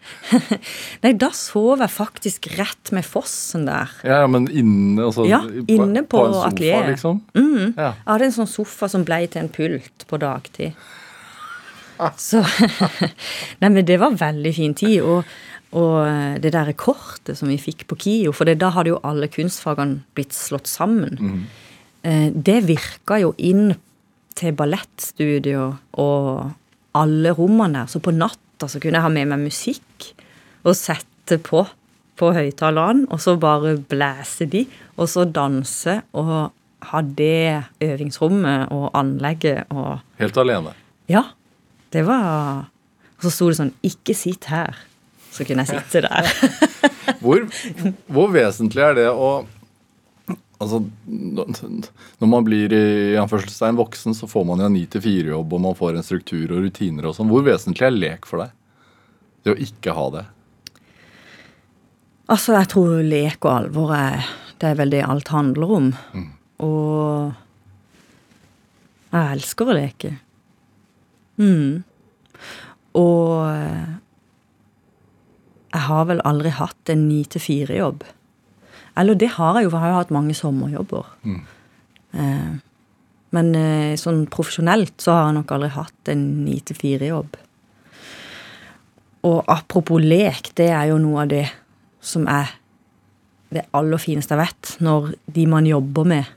S2: [laughs]
S4: Nei, da sov jeg faktisk rett med fossen der.
S2: Ja, ja, men inne altså,
S4: Ja, inne på
S2: sofa,
S4: atelieret.
S2: liksom? Ja.
S4: Jeg hadde en sånn sofa som blei til en pult på dagtid. Så [laughs] Nei, men det var veldig fin tid. Og, og eh, det derre kortet som vi fikk på KIO, for det, da hadde jo alle kunstfagene blitt slått sammen. Eh, Det virka jo inn til ballettstudio og alle rommene der. Så på natta så kunne jeg ha med meg musikk og sette på på høyttalerne, og så bare blæse de, og så danse og ha det øvingsrommet og anlegget og
S2: Helt alene.
S4: Ja. Det var Og så sto det sånn 'Ikke sitt her'. Så kunne jeg sitte der. [laughs]
S2: Hvor, hvor vesentlig er det å Altså, Når man blir i anførselstegn voksen, så får man jo en 9-4-jobb, og man får en struktur og rutiner og sånn. Hvor vesentlig er lek for deg? Det å ikke ha det?
S4: Altså, jeg tror lek og alvor er Det er vel det alt handler om. Og jeg elsker å leke. Mm. Og jeg har vel aldri hatt en ni til fire-jobb. Eller det har jeg jo, for jeg har jo hatt mange sommerjobber. Eh, men eh, sånn profesjonelt så har jeg nok aldri hatt en ni til fire-jobb. Og apropos lek, det er jo noe av det som er det aller fineste jeg vet. Når de man jobber med,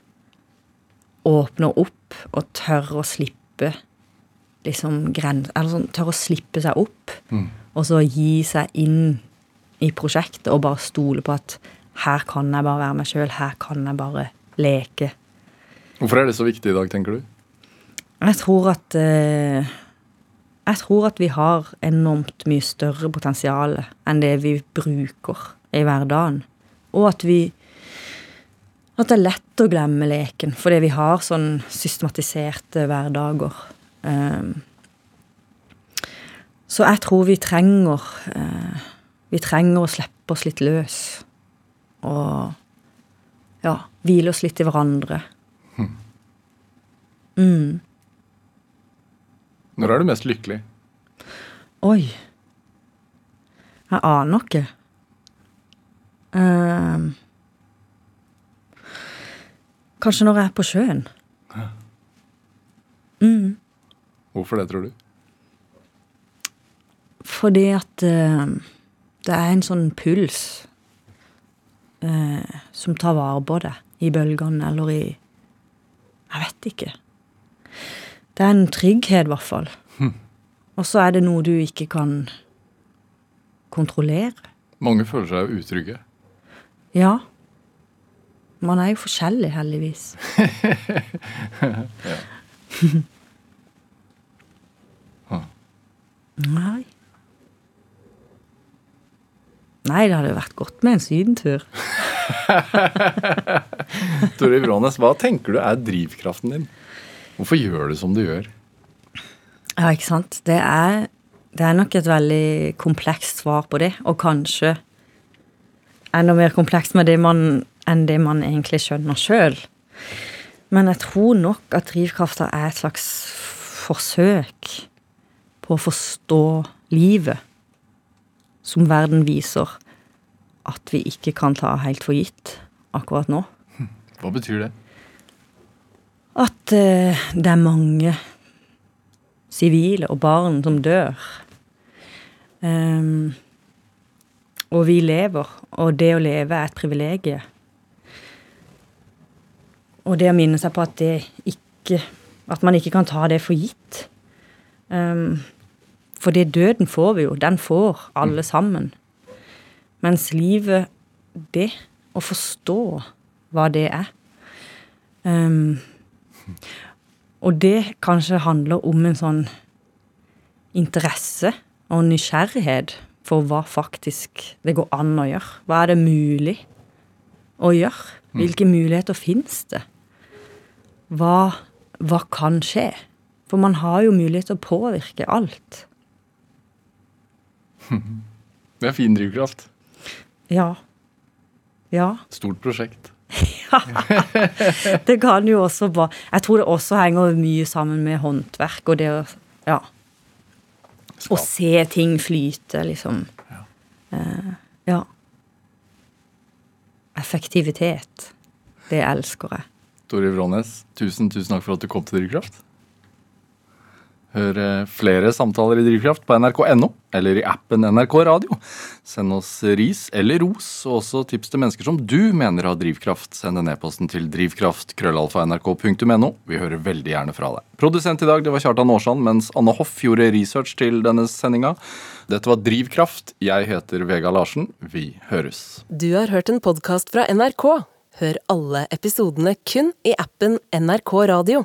S4: åpner opp og tør å slippe liksom gren... Eller sånn, tør å slippe seg opp. Og så gi seg inn i prosjektet og bare stole på at her kan jeg bare være meg sjøl. Her kan jeg bare leke.
S2: Hvorfor er det så viktig i dag, tenker du?
S4: Jeg tror at eh, Jeg tror at vi har enormt mye større potensial enn det vi bruker i hverdagen. Og at vi At det er lett å glemme leken fordi vi har sånn systematiserte hverdager. Eh, så jeg tror vi trenger eh, Vi trenger å slippe oss litt løs. Og ja, hvile oss litt i hverandre. Mm.
S2: Når er du mest lykkelig?
S4: Oi. Jeg aner ikke. Ehm. kanskje når jeg er på sjøen. Mm.
S2: Hvorfor det, tror du?
S4: Fordi at eh, det er en sånn puls eh, som tar vare på deg i bølgene eller i Jeg vet ikke. Det er en trygghet, i hvert fall. Og så er det noe du ikke kan kontrollere.
S2: Mange føler seg utrygge.
S4: Ja. Man er jo forskjellig, heldigvis. [laughs] [laughs] Nei. Nei, det hadde vært godt med en sydentur. [laughs]
S2: Tore Vrånes, hva tenker du er drivkraften din? Hvorfor gjør du som du gjør?
S4: Ja, ikke sant. Det er, det er nok et veldig komplekst svar på det, og kanskje enda mer komplekst med det man, enn det man egentlig skjønner sjøl. Men jeg tror nok at drivkrafta er et slags forsøk på å forstå livet som verden viser at vi ikke kan ta helt for gitt akkurat nå.
S2: Hva betyr det?
S4: At eh, det er mange sivile og barn som dør. Um, og vi lever, og det å leve er et privilegium. Og det å minne seg på at det ikke At man ikke kan ta det for gitt. Um, for det døden får vi jo. Den får alle sammen. Mens livet, det å forstå hva det er um, Og det kanskje handler om en sånn interesse og nysgjerrighet for hva faktisk det går an å gjøre. Hva er det mulig å gjøre? Hvilke muligheter fins det? Hva, hva kan skje? For man har jo mulighet til å påvirke alt.
S2: Det er fin drivkraft.
S4: Ja. Ja.
S2: Stort prosjekt. [laughs]
S4: Det kan jo også bare Jeg tror det også henger mye sammen med håndverk og det å Ja. Å se ting flyte, liksom. Eh, ja. Effektivitet. Det elsker jeg.
S2: Tore Vrånes, tusen, tusen takk for at du kom til Drivkraft. Hør eh, flere samtaler i Drivkraft på nrk.no eller i appen NRK Radio. Send oss ris eller ros, og også tips til mennesker som du mener har drivkraft. Send en e-posten til drivkraft.krøllalfa.nrk.no. Vi hører veldig gjerne fra deg. Produsent i dag det var Kjartan Aarsand, mens Anne Hoff gjorde research til denne sendinga. Dette var Drivkraft. Jeg heter Vega Larsen. Vi høres.
S1: Du har hørt en podkast fra NRK. Hør alle episodene kun i appen NRK Radio.